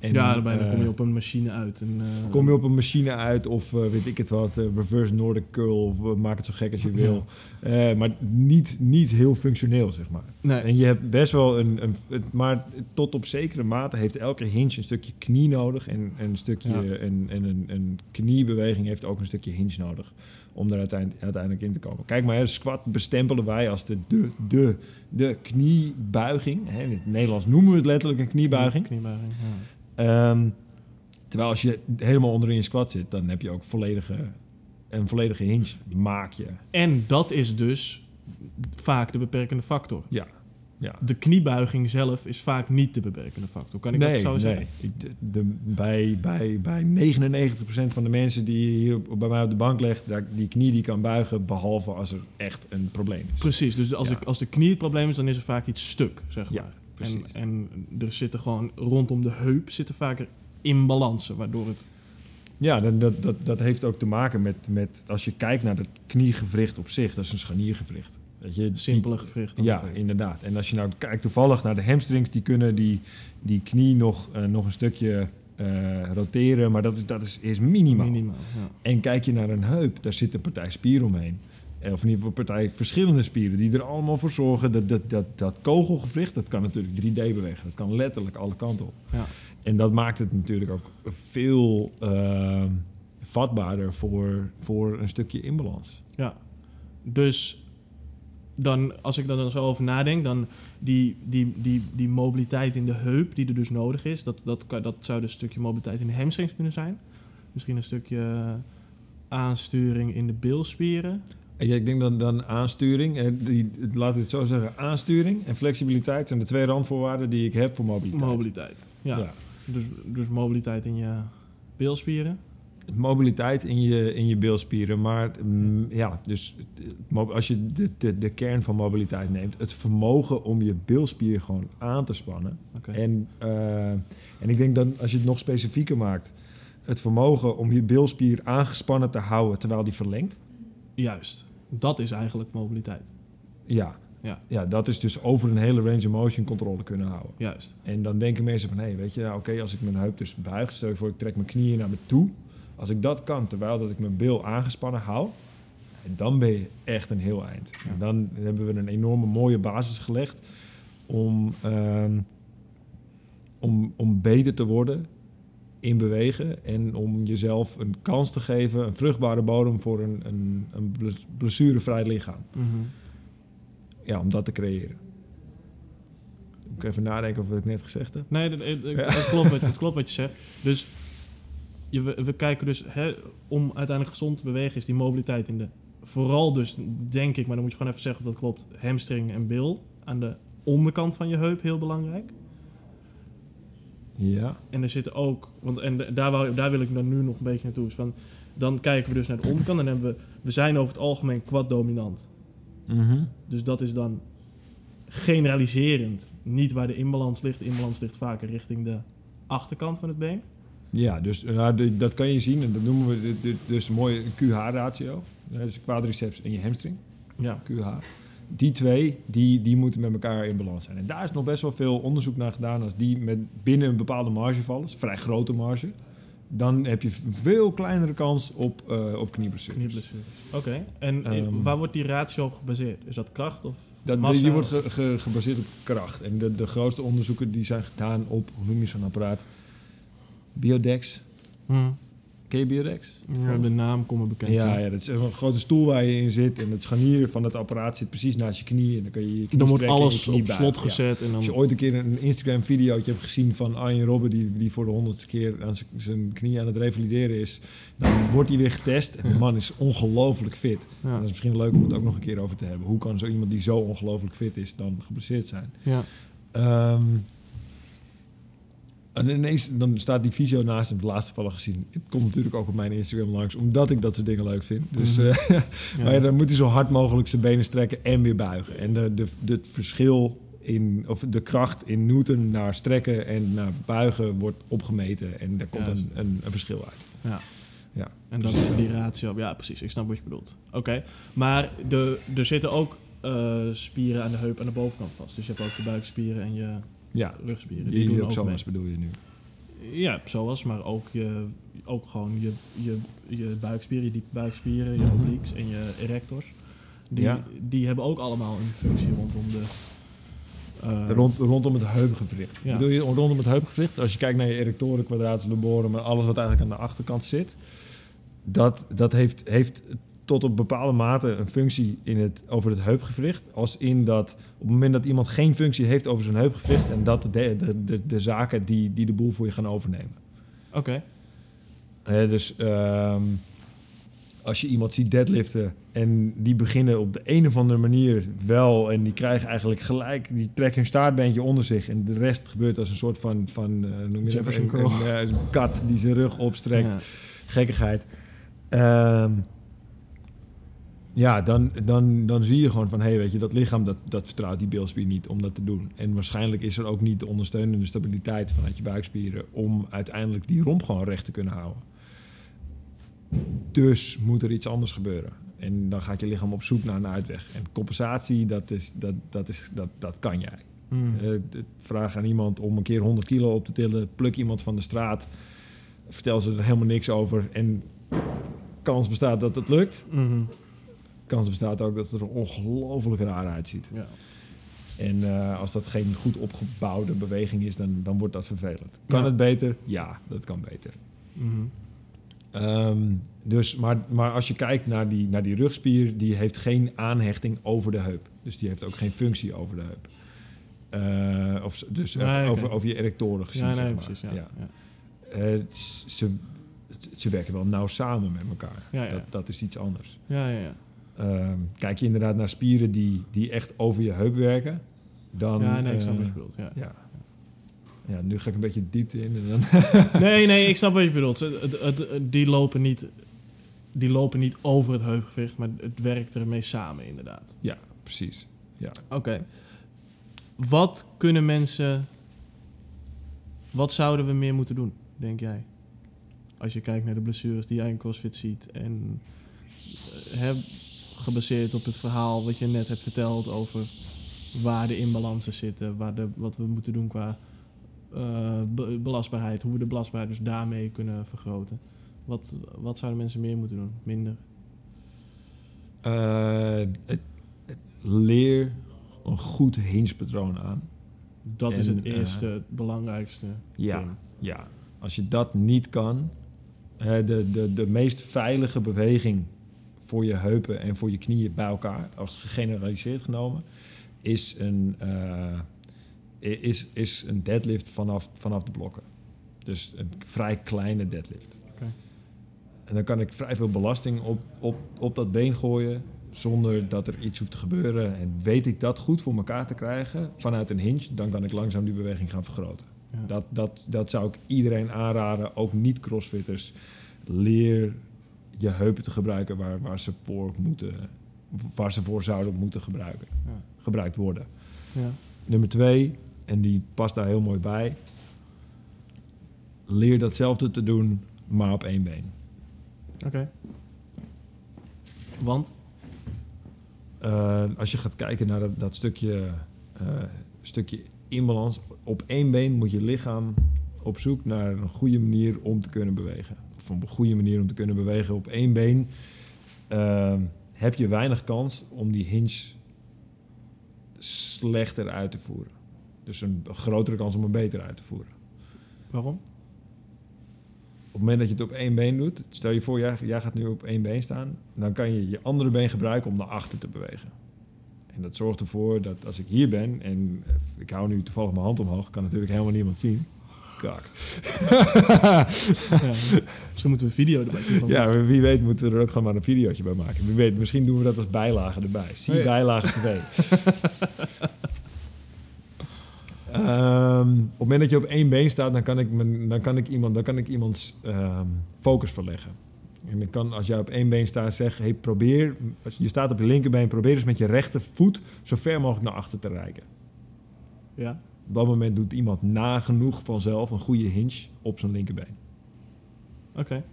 En, ja eh, kom je op een machine uit. En, eh, kom je op een machine uit of eh, weet ik het wat, eh, reverse Nordic curl, of eh, maak het zo gek als je wil. Eh, maar niet, niet heel functioneel, zeg maar. Nee, En je hebt best wel een, een, het- maar tot op zekere mate heeft elke hinge een stukje knie nodig. En een stukje, Ja. en, en een, een kniebeweging heeft ook een stukje hinge nodig. Om er uiteindelijk, uiteindelijk in te komen. Kijk maar, hè, squat bestempelen wij als de, de, de, de kniebuiging. Hè, in het Nederlands noemen we het letterlijk een kniebuiging. Kniebuiging, ja. Ehm, terwijl als je helemaal onderin je squat zit, dan heb je ook volledige, een volledige hinge. Maak je. En dat is dus vaak de beperkende factor. Ja. ja. De kniebuiging zelf is vaak niet de beperkende factor. Kan ik dat zo zeggen? Ik- De, de- bij, bij, bij 99% van de mensen die je hier op- bij mij op de bank legt, daar, die knie die kan buigen, behalve als er echt een probleem is. Precies, dus als, Ja. ik, als de knie het probleem is, dan is er vaak iets stuk, zeg Ja, maar. precies. En, en er zitten gewoon rondom de heup zitten vaker imbalansen, waardoor het... Ja, dat, dat, dat heeft ook te maken met, met, als je kijkt naar het kniegewricht op zich, dat is een scharniergewricht. Weet je, Simpele gewricht. Ja, inderdaad. En als je nou kijkt toevallig naar de hamstrings, die kunnen die, die knie nog, eh, nog een stukje eh, roteren, maar dat is, dat is, is minimaal. Minimaal, ja. En kijk je naar een heup, daar zit een partij spier omheen. Eh, Of in ieder geval partij verschillende spieren die er allemaal voor zorgen dat dat, dat, dat kogelgewricht, dat kan natuurlijk 3D bewegen. Dat kan letterlijk alle kanten op. Ja. En dat maakt het natuurlijk ook veel eh, vatbaarder voor, voor een stukje inbalans. Ja, dus dan, als ik er dan zo over nadenk, dan die, die, die, die mobiliteit in de heup die er dus nodig is, dat, dat, kan, dat zou dus een stukje mobiliteit in de hamstrings kunnen zijn. Misschien een stukje eh, aansturing in de bilspieren. Ja, ik denk dan, dan aansturing, die, laat ik het zo zeggen, aansturing en flexibiliteit zijn de twee randvoorwaarden die ik heb voor mobiliteit. Mobiliteit. Ja, Ja. Dus, dus mobiliteit in je bilspieren. Mobiliteit in je, in je bilspieren, maar mm, ja, dus eh, mo- als je de, de, de kern van mobiliteit neemt, het vermogen om je bilspier gewoon aan te spannen. En, eh, en ik denk dan, als je het nog specifieker maakt, het vermogen om je bilspier aangespannen te houden terwijl die verlengt. Juist. Dat is eigenlijk mobiliteit. Ja. Ja. ja, dat is dus over een hele range of motion controle kunnen houden. Juist. En dan denken mensen van, hé, weet je, nou, oké, als ik mijn heup dus buig, stel je voor, ik trek mijn knieën naar me toe. Als ik dat kan, terwijl dat ik mijn bil aangespannen hou, En dan ben je echt een heel eind. Ja. En dan hebben we een enorme mooie basis gelegd om, ehm, om, om beter te worden in bewegen en om jezelf een kans te geven, een vruchtbare bodem voor een, een, een bles- blessurevrij lichaam. Mhm. Ja, om dat te creëren. Moet ik even nadenken over wat ik net gezegd heb. Nee, dat, klopt, het klopt wat je zegt. Dus je, we, we kijken dus, hè, om uiteindelijk gezond te bewegen, is die mobiliteit in de... Vooral dus, denk ik, maar dan moet je gewoon even zeggen of dat klopt, hamstring en bil aan de onderkant van je heup heel belangrijk. Ja. En er zitten ook, want en daar, wou, daar wil ik dan nu nog een beetje naartoe. Dus van, dan kijken we dus naar de onderkant en dan hebben we, we zijn over het algemeen quad dominant. Dus dat is dan generaliserend niet waar de inbalans ligt. De inbalans ligt vaker richting de achterkant van het been. Ja, dus ja, de- dat kan je zien en dat noemen we dus een mooie QH-ratio. Dus quadriceps en je hamstring, Ja. QH. Die twee, die, die moeten met elkaar in balans zijn. En daar is nog best wel veel onderzoek naar gedaan. Als die met binnen een bepaalde marge vallen, is een vrij grote marge, dan heb je een veel kleinere kans op, eh op knieblessures. Knieblessures. Oké. En Ehm. waar wordt die ratio op gebaseerd? Is dat kracht of Dat, massa? die wordt ge- ge- gebaseerd op kracht. En de, de grootste onderzoeken die zijn gedaan op, hoe noem je zo'n apparaat? Biodex. Hm. Biodex? Ja, de naam komt me bekend. Ja, ja, dat is een grote stoel waar je in zit. En het scharnier van het apparaat zit precies naast je knie. En dan kun je je knie Dan wordt strekken en je alles op slot Ja. gezet en dan... Als je ooit een keer een Instagram-videootje hebt gezien van Arjen Robben... Die, die voor de honderdste keer aan zijn knie aan het revalideren is... dan wordt hij weer getest. En de man is ongelooflijk fit. En dat is misschien leuk om het ook nog een keer over te hebben. Hoe kan zo iemand die zo ongelooflijk fit is dan geblesseerd zijn? Ja. Ehm, en ineens dan staat die visio naast hem, het laatste vallen gezien. Het komt natuurlijk ook op mijn Instagram langs, omdat ik dat soort dingen leuk vind. Dus, Mhm. eh, maar ja, dan moet hij zo hard mogelijk zijn benen strekken en weer buigen. En de, de, de, het verschil in, of de kracht in Newton naar strekken en naar buigen wordt opgemeten. En daar komt een, een, een verschil uit. Ja. Ja. En dan die ratio. Ja, precies. Ik snap wat je bedoelt. Oké. Maar de, er zitten ook eh, spieren aan de heup aan de bovenkant vast. Dus je hebt ook de buikspieren en je Ja, rugspieren. Die die doen ook zoals bedoel je nu. Ja, zoals, maar ook, je, ook gewoon je, je, je buikspieren, je diepe buikspieren, je Mhm. obliques en je erectors. Die, Ja. die hebben ook allemaal een functie rondom de... eh, Rond, rondom het heupgewricht. Ja. Bedoel je rondom het heupgewricht? Als je kijkt naar je erectoren, quadratus lumborum, maar alles wat eigenlijk aan de achterkant zit, dat, dat heeft, heeft tot op bepaalde mate een functie in het, over het heupgewricht. Als in dat op het moment dat iemand geen functie heeft over zijn heupgewricht, en dat de, de, de, de zaken die, die de boel voor je gaan overnemen. Oké. Dus ehm, als je iemand ziet deadliften en die beginnen op de een of andere manier wel en die krijgen eigenlijk gelijk, die trekken hun staartbeentje onder zich en de rest gebeurt als een soort van, van eh, noem je een, eh, een kat die zijn rug opstrekt, Ja. gekkigheid. Ehm, ja, dan, dan, dan zie je gewoon van, hé, hey, weet je, dat lichaam dat, dat vertrouwt die bilspier niet om dat te doen. En waarschijnlijk is er ook niet de ondersteunende stabiliteit vanuit je buikspieren om uiteindelijk die romp gewoon recht te kunnen houden. Dus moet er iets anders gebeuren. En dan gaat je lichaam op zoek naar een uitweg. En compensatie, dat, is, dat, dat, is, dat, dat kan jij. Mm. Eh, vraag aan iemand om een keer 100 kilo op te tillen. Pluk iemand van de straat. Vertel ze er helemaal niks over. En kans bestaat dat het lukt. Mhm. Kans bestaat ook dat het er ongelooflijk raar uitziet. Ja. En eh, als dat geen goed opgebouwde beweging is, dan, dan wordt dat vervelend. Kan Ja. het beter? Ja, dat kan beter. Mhm. Ehm, dus, maar, maar als je kijkt naar die, naar die rugspier, die heeft geen aanhechting over de heup. Dus die heeft ook geen functie over de heup. Eh, of, dus Nee, over, over je erectoren gezien, Ja, nee, zeg maar. precies. Ja. Ja. Eh, ze, ze werken wel nauw samen met elkaar. Ja, ja. Dat, dat is iets anders. Ja, ja, ja. Ehm, kijk je inderdaad naar spieren die, die echt over je heup werken, dan... ja, nee, ik snap eh, wat je bedoelt. Ja. ja. ja, nu ga ik een beetje diepte in. En dan Nee, nee, ik snap wat je bedoelt. Het, het, het- die, lopen niet, die lopen niet over het heupgewicht, maar het werkt ermee samen, inderdaad. ja, precies. Ja. Oké. Wat kunnen mensen... Wat zouden we meer moeten doen, denk jij? Als je kijkt naar de blessures die jij in CrossFit ziet. En eh, hè, gebaseerd op het verhaal wat je net hebt verteld over waar de inbalansen zitten. Waar de, wat we moeten doen qua eh, be- belastbaarheid. Hoe we de belastbaarheid dus daarmee kunnen vergroten. Wat, wat zouden mensen meer moeten doen? Minder? Eh, het, het leer een goed hinge-patroon aan. Dat is het eh, eerste, het belangrijkste Ja, ding. ja. Als je dat niet kan, de, de, de meest veilige beweging voor je heupen en voor je knieën bij elkaar, als gegeneraliseerd genomen, is een, eh, is, is een deadlift vanaf, vanaf de blokken. Dus een vrij kleine deadlift. En dan kan ik vrij veel belasting op, op, op dat been gooien zonder dat er iets hoeft te gebeuren. En weet ik dat goed voor elkaar te krijgen vanuit een hinge, dan kan ik langzaam die beweging gaan vergroten. Ja. Dat, dat, dat zou ik iedereen aanraden, ook niet-crossfitters. Leer je heupen te gebruiken waar, waar, ze voor moeten, waar ze voor zouden moeten gebruiken, Ja. gebruikt worden. Ja. Nummer twee, en die past daar heel mooi bij. Leer datzelfde te doen, maar op één been. Oké. Want? Eh, als je gaat kijken naar dat, dat stukje, eh, stukje inbalans, op één been moet je lichaam op zoek naar een goede manier om te kunnen bewegen. Of een goede manier om te kunnen bewegen. Op één been eh, heb je weinig kans om die hinge slechter uit te voeren. Dus een grotere kans om hem beter uit te voeren. Waarom? Op het moment dat je het op één been doet, stel je voor, jij, jij gaat nu op één been staan, dan kan je je andere been gebruiken om naar achter te bewegen. En dat zorgt ervoor dat als ik hier ben en ik hou nu toevallig mijn hand omhoog, kan natuurlijk helemaal niemand zien. Kak. ja. Misschien moeten we een video erbij doen. Ja, wie weet moeten we er ook gewoon maar een videootje bij maken. Wie weet, misschien doen we dat als bijlage erbij. Zie Oh ja. bijlage 2. Ehm, op het moment dat je op één been staat, dan kan ik, dan kan ik, iemand, dan kan ik iemands ehm, focus verleggen. En ik kan, als jij op één been staat, zeggen: hey, probeer, als je staat op je linkerbeen, probeer eens met je rechtervoet zo ver mogelijk naar achter te reiken. Ja. Op dat moment doet iemand nagenoeg vanzelf een goede hinge op zijn linkerbeen. Oké.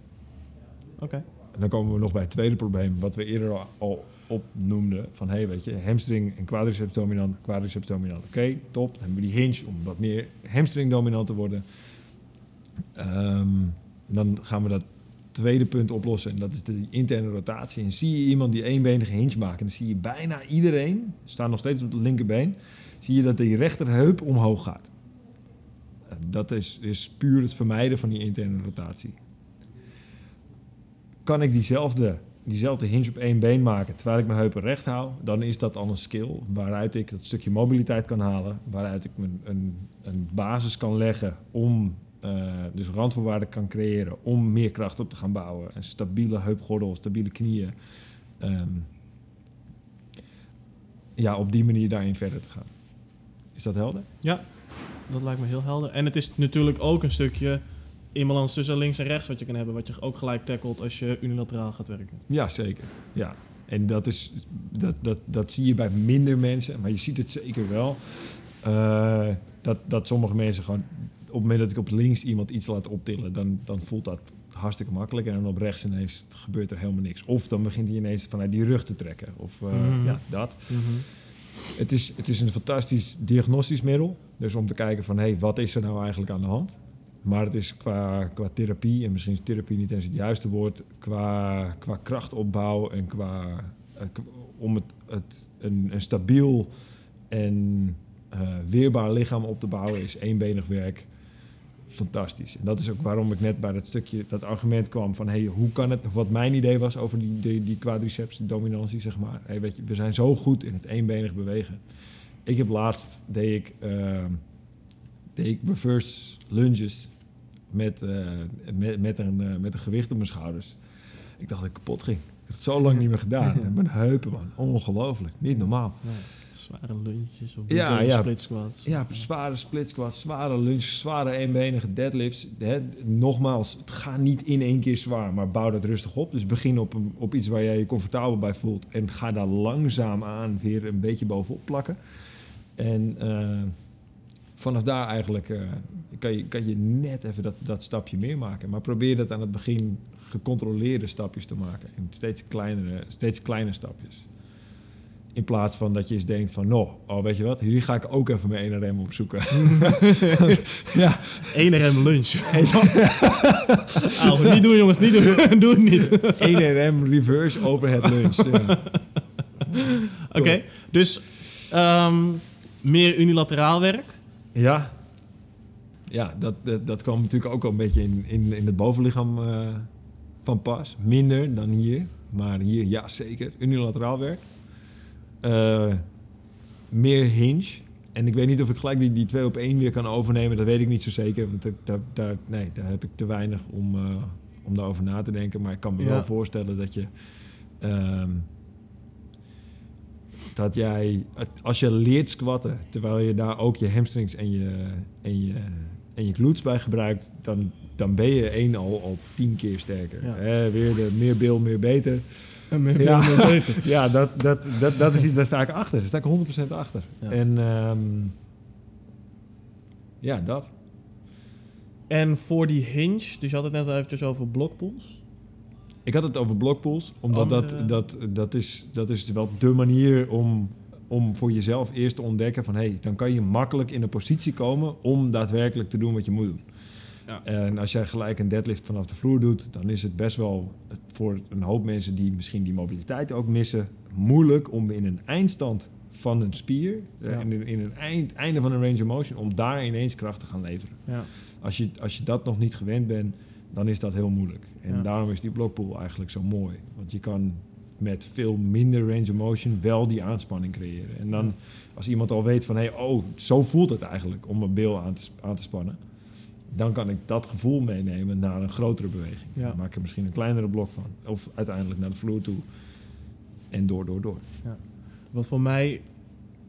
Oké. En dan komen we nog bij het tweede probleem, wat we eerder al, al opnoemden. Van hé, hey, weet je, hamstring en quadriceps dominant, quadriceps dominant. Oké, top. Dan hebben we die hinge om wat meer hamstring dominant te worden. Ehm, dan gaan we dat tweede punt oplossen. En dat is de interne rotatie. En zie je iemand die eenbenige hinge maakt, en dan zie je bijna iedereen, staan nog steeds op het linkerbeen, zie je dat die rechterheup omhoog gaat. Dat is, is puur het vermijden van die interne rotatie kan ik diezelfde, diezelfde hinge op één been maken terwijl ik mijn heupen recht hou, dan is dat al een skill waaruit ik dat stukje mobiliteit kan halen, waaruit ik een, een basis kan leggen om eh, dus randvoorwaarden kan creëren om meer kracht op te gaan bouwen. Een stabiele heupgordel, stabiele knieën. Ehm, ja, op die manier daarin verder te gaan. Is dat helder? Ja, dat lijkt me heel helder. En het is natuurlijk ook een stukje inbalans tussen links en rechts wat je kan hebben. Wat je ook gelijk tackelt als je unilateraal gaat werken. Ja, zeker. Ja. En dat, is, dat, dat, dat zie je bij minder mensen, maar je ziet het zeker wel. eh, dat, dat sommige mensen gewoon, op het moment dat ik op links iemand iets laat optillen, dan, dan voelt dat hartstikke makkelijk. En dan op rechts ineens gebeurt er helemaal niks. Of dan begint hij ineens vanuit die rug te trekken. Of Mhm. ja, dat. Het is, het is een fantastisch diagnostisch middel. Dus om te kijken van, hé, hey, wat is er nou eigenlijk aan de hand? Maar het is qua, qua therapie, en misschien is therapie niet eens het juiste woord, qua, qua krachtopbouw en qua, eh, om het, het een, een stabiel en eh, weerbaar lichaam op te bouwen, is eenbenig werk fantastisch. En dat is ook waarom ik net bij dat stukje, dat argument kwam van, hey, hoe kan het, wat mijn idee was over die, die, die quadriceps dominantie, zeg maar. Hey, weet je, we zijn zo goed in het eenbenig bewegen. Ik heb laatst, deed ik, eh, deed ik reverse lunges met, eh, met, met, een, eh, met een gewicht op mijn schouders. Ik dacht dat ik kapot ging. Ik heb het zo lang niet meer gedaan. En mijn heupen, man. Ongelooflijk. Niet normaal. Zware lunches of Ja, ja, ja. split squats. Ja, zware split squats, zware lunges, zware eenbenige deadlifts. Hè, nogmaals, het gaat niet in één keer zwaar, maar bouw dat rustig op. Dus begin op, een, op iets waar jij je comfortabel bij voelt. En ga daar langzaam aan weer een beetje bovenop plakken. En eh, vanaf daar eigenlijk eh, kan, je, kan je net even dat, dat stapje meer maken. Maar probeer dat aan het begin gecontroleerde stapjes te maken. En steeds kleinere, steeds kleine stapjes. In plaats van dat je eens denkt van, nou, oh, weet je wat, hier ga ik ook even mijn 1RM opzoeken. ja, 1 rem lunch. Au, niet doen jongens, niet doen. Doe het niet. 1RM reverse overhead lunch. Ja. Oké, dus ehm, meer unilateraal werk. Ja, ja dat, dat, dat kwam natuurlijk ook al een beetje in, in, in het bovenlichaam eh, van pas. Minder dan hier, maar hier ja zeker. Unilateraal werk. Eh, meer hinge. En ik weet niet of ik gelijk die, die twee op één weer kan overnemen. Dat weet ik niet zo zeker. Want daar, daar, daar- nee, daar heb ik te weinig om, eh, om daarover na te denken. Maar ik kan me Ja. wel voorstellen dat je... ehm, dat jij, als je leert squatten, terwijl je daar ook je hamstrings en je, en je, en je glutes bij gebruikt, dan, dan ben je één al, al tien keer sterker. Ja. Weer de meer bil, meer beter. Meer, Ja. meer. Ja, dat, dat, dat, dat is iets, daar sta ik achter. Daar sta ik 100% achter. Ja. En ehm, ja, dat. En voor die hinge, dus je had het net eventjes over blockpools. Ik had het over blockpools, omdat Andere- dat, dat, dat, is, dat is wel de manier om, om voor jezelf eerst te ontdekken van... hé, hey, dan kan je makkelijk in een positie komen om daadwerkelijk te doen wat je moet doen. Ja. En als jij gelijk een deadlift vanaf de vloer doet, dan is het best wel het- voor een hoop mensen die misschien die mobiliteit ook missen, moeilijk om in een eindstand van een spier, eh, Ja. in, in een eind, einde van een range of motion, om daar ineens kracht te gaan leveren. Ja. Als je, als je dat nog niet gewend bent, dan is dat heel moeilijk. En daarom is die blockpool eigenlijk zo mooi. Want je kan met veel minder range of motion wel die aanspanning creëren. En dan als iemand al weet van, hé, hey, oh, zo voelt het eigenlijk om een bil aan te, aan te spannen. Dan kan ik dat gevoel meenemen naar een grotere beweging. Ja. Dan maak ik er misschien een kleinere blok van. Of uiteindelijk naar de vloer toe. En door, door, door. Wat voor mij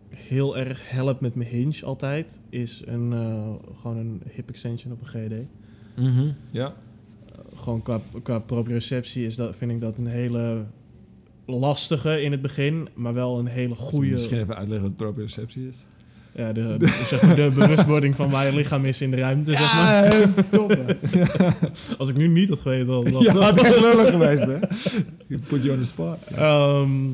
heel erg helpt met mijn hinge altijd, is een, eh, gewoon een hip extension op een GD. Ja. Gewoon qua, qua proprioceptie is dat, vind ik dat een hele lastige in het begin, maar wel een hele goede. Misschien even uitleggen wat proprioceptie is. Ja, de, de, zeg maar de bewustwording van waar je lichaam is in de ruimte, zeg maar. top. Als ik nu niet had geweten, dan was Ja, dat is lullig geweest, hè? Put you on the spot. Ehm,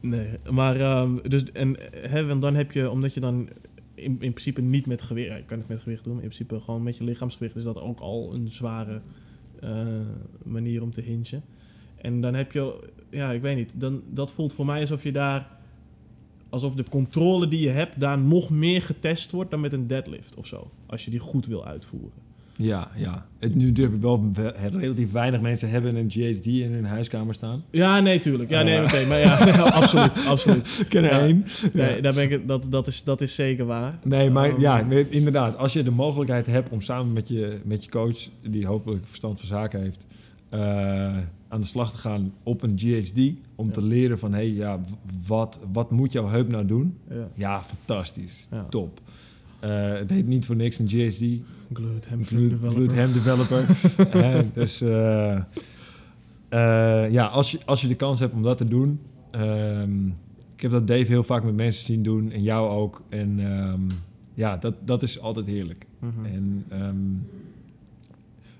nee, maar ehm, dus en hè, want dan heb je, omdat je dan in, in principe niet met gewicht, ja, je kan het met gewicht doen, maar in principe gewoon met je lichaamsgewicht is dat ook al een zware eh, manier om te hingen. En dan heb je, ja, ik weet niet, dan, dat voelt voor mij alsof je daar, alsof de controle die je hebt daar nog meer getest wordt dan met een deadlift of zo, als je die goed wil uitvoeren. Ja, ja. Het, nu durf ik wel, we- relatief weinig mensen hebben een GHD in hun huiskamer staan. Ja, nee, tuurlijk. Ja, nee, Eh. oké, maar ja, absoluut, absoluut. Ik ken er Ja. één. Nee, daar ben ik, dat, dat, is, dat is zeker waar. Nee, maar Ehm, ja, nee, inderdaad. Als je de mogelijkheid hebt om samen met je, met je coach, die hopelijk verstand van zaken heeft, eh, aan de slag te gaan op een GHD. Om Ja. te leren van, hé, hey, ja, wat, wat moet jouw heup nou doen? Ja. Ja, fantastisch. Ja. Top. Eh, het heet niet voor niks een GHD. Hamstring Glute, developer. glute ham developer. Dus eh, eh, ja, als je, als je de kans hebt om dat te doen. ehm, ik heb dat Dave heel vaak met mensen zien doen en jou ook. En ehm, ja, dat, dat is altijd heerlijk. Mhm. En ehm,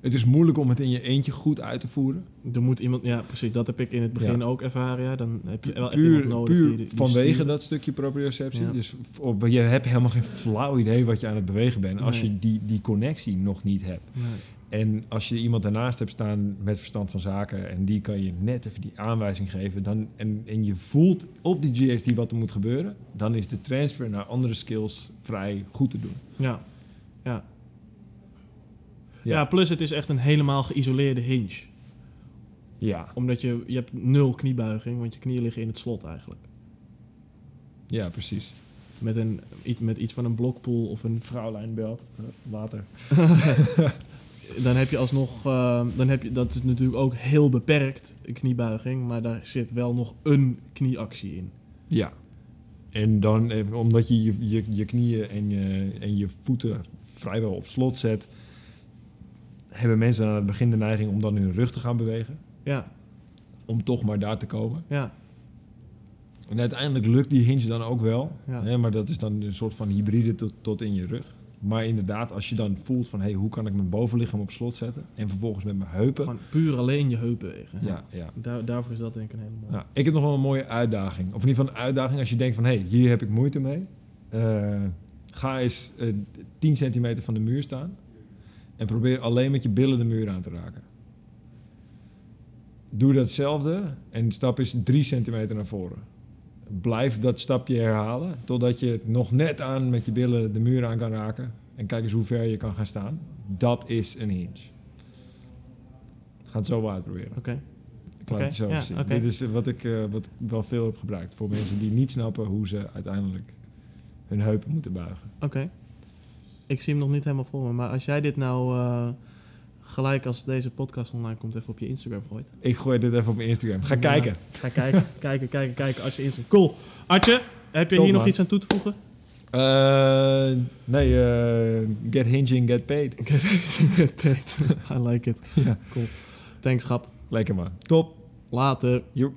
het is moeilijk om het in je eentje goed uit te voeren. Er moet iemand, ja precies, dat heb ik in het begin Ja. ook ervaren. Ja. Dan heb je wel echt Puur, nodig puur die, die vanwege dat stukje proprioceptie. Ja. Dus op, je hebt helemaal geen flauw idee wat je aan het bewegen bent. Als je die, die connectie nog niet hebt. Nee. En als je iemand daarnaast hebt staan met verstand van zaken en die kan je net even die aanwijzing geven, dan, en, en je voelt op die GSD wat er moet gebeuren, dan is de transfer naar andere skills vrij goed te doen. Ja. Ja. ja, plus het is echt een helemaal geïsoleerde hinge. Ja, Omdat je, je hebt nul kniebuiging, want je knieën liggen in het slot eigenlijk. ja precies. Met, een, iets- met iets van een blokpool of een Vrouwlijnbelt, water. dan heb je alsnog, eh, dan heb je, dat is natuurlijk ook heel beperkt, een kniebuiging, maar daar zit wel nog een knieactie in. Ja. En dan, eh, omdat je je, je, je knieën en je, en je voeten vrijwel op slot zet, hebben mensen aan het begin de neiging om dan hun rug te gaan bewegen. Ja, Om toch maar daar te komen. ja, En uiteindelijk lukt die hinge dan ook wel. Ja. Hè, maar dat is dan een soort van hybride tot, tot in je rug. Maar inderdaad, als je dan voelt van... Hey, hoe kan ik mijn bovenlichaam op slot zetten? En vervolgens met mijn heupen... Gewoon puur alleen je heupen bewegen. ja, ja. Daar, daarvoor is dat denk ik een hele mooie. Ja, ik heb nog wel een mooie uitdaging. Of in ieder geval een uitdaging als je denkt van... hé, hey, hier heb ik moeite mee. Eh, ga eens eh 10 centimeter van de muur staan. En probeer alleen met je billen de muur aan te raken. Doe datzelfde en stap eens 3 centimeter naar voren. Blijf dat stapje herhalen totdat je nog net aan met je billen de muur aan kan raken. En kijk eens hoe ver je kan gaan staan. Dat is een hinge. Ga het zo uitproberen. Oké. Ik laat Oké, het zo ja, zien. Dit is wat ik, eh, wat ik wel veel heb gebruikt. Voor mensen die niet snappen hoe ze uiteindelijk hun heupen moeten buigen. Oké. Ik zie hem nog niet helemaal voor me, maar als jij dit nou eh, gelijk als deze podcast online komt even op je Instagram gooit. Ik gooi dit even op mijn Instagram. Ga Ja. kijken. Ga kijken, kijken, kijken, kijken als je Instagram... Cool. Artje, heb je Top, hier nog iets aan toe te voegen? Eh, nee, eh, get hinging, get paid. Get paid. I like it. Ja. Cool. Thanks, grap. Lekker man. Top. Later. Joep.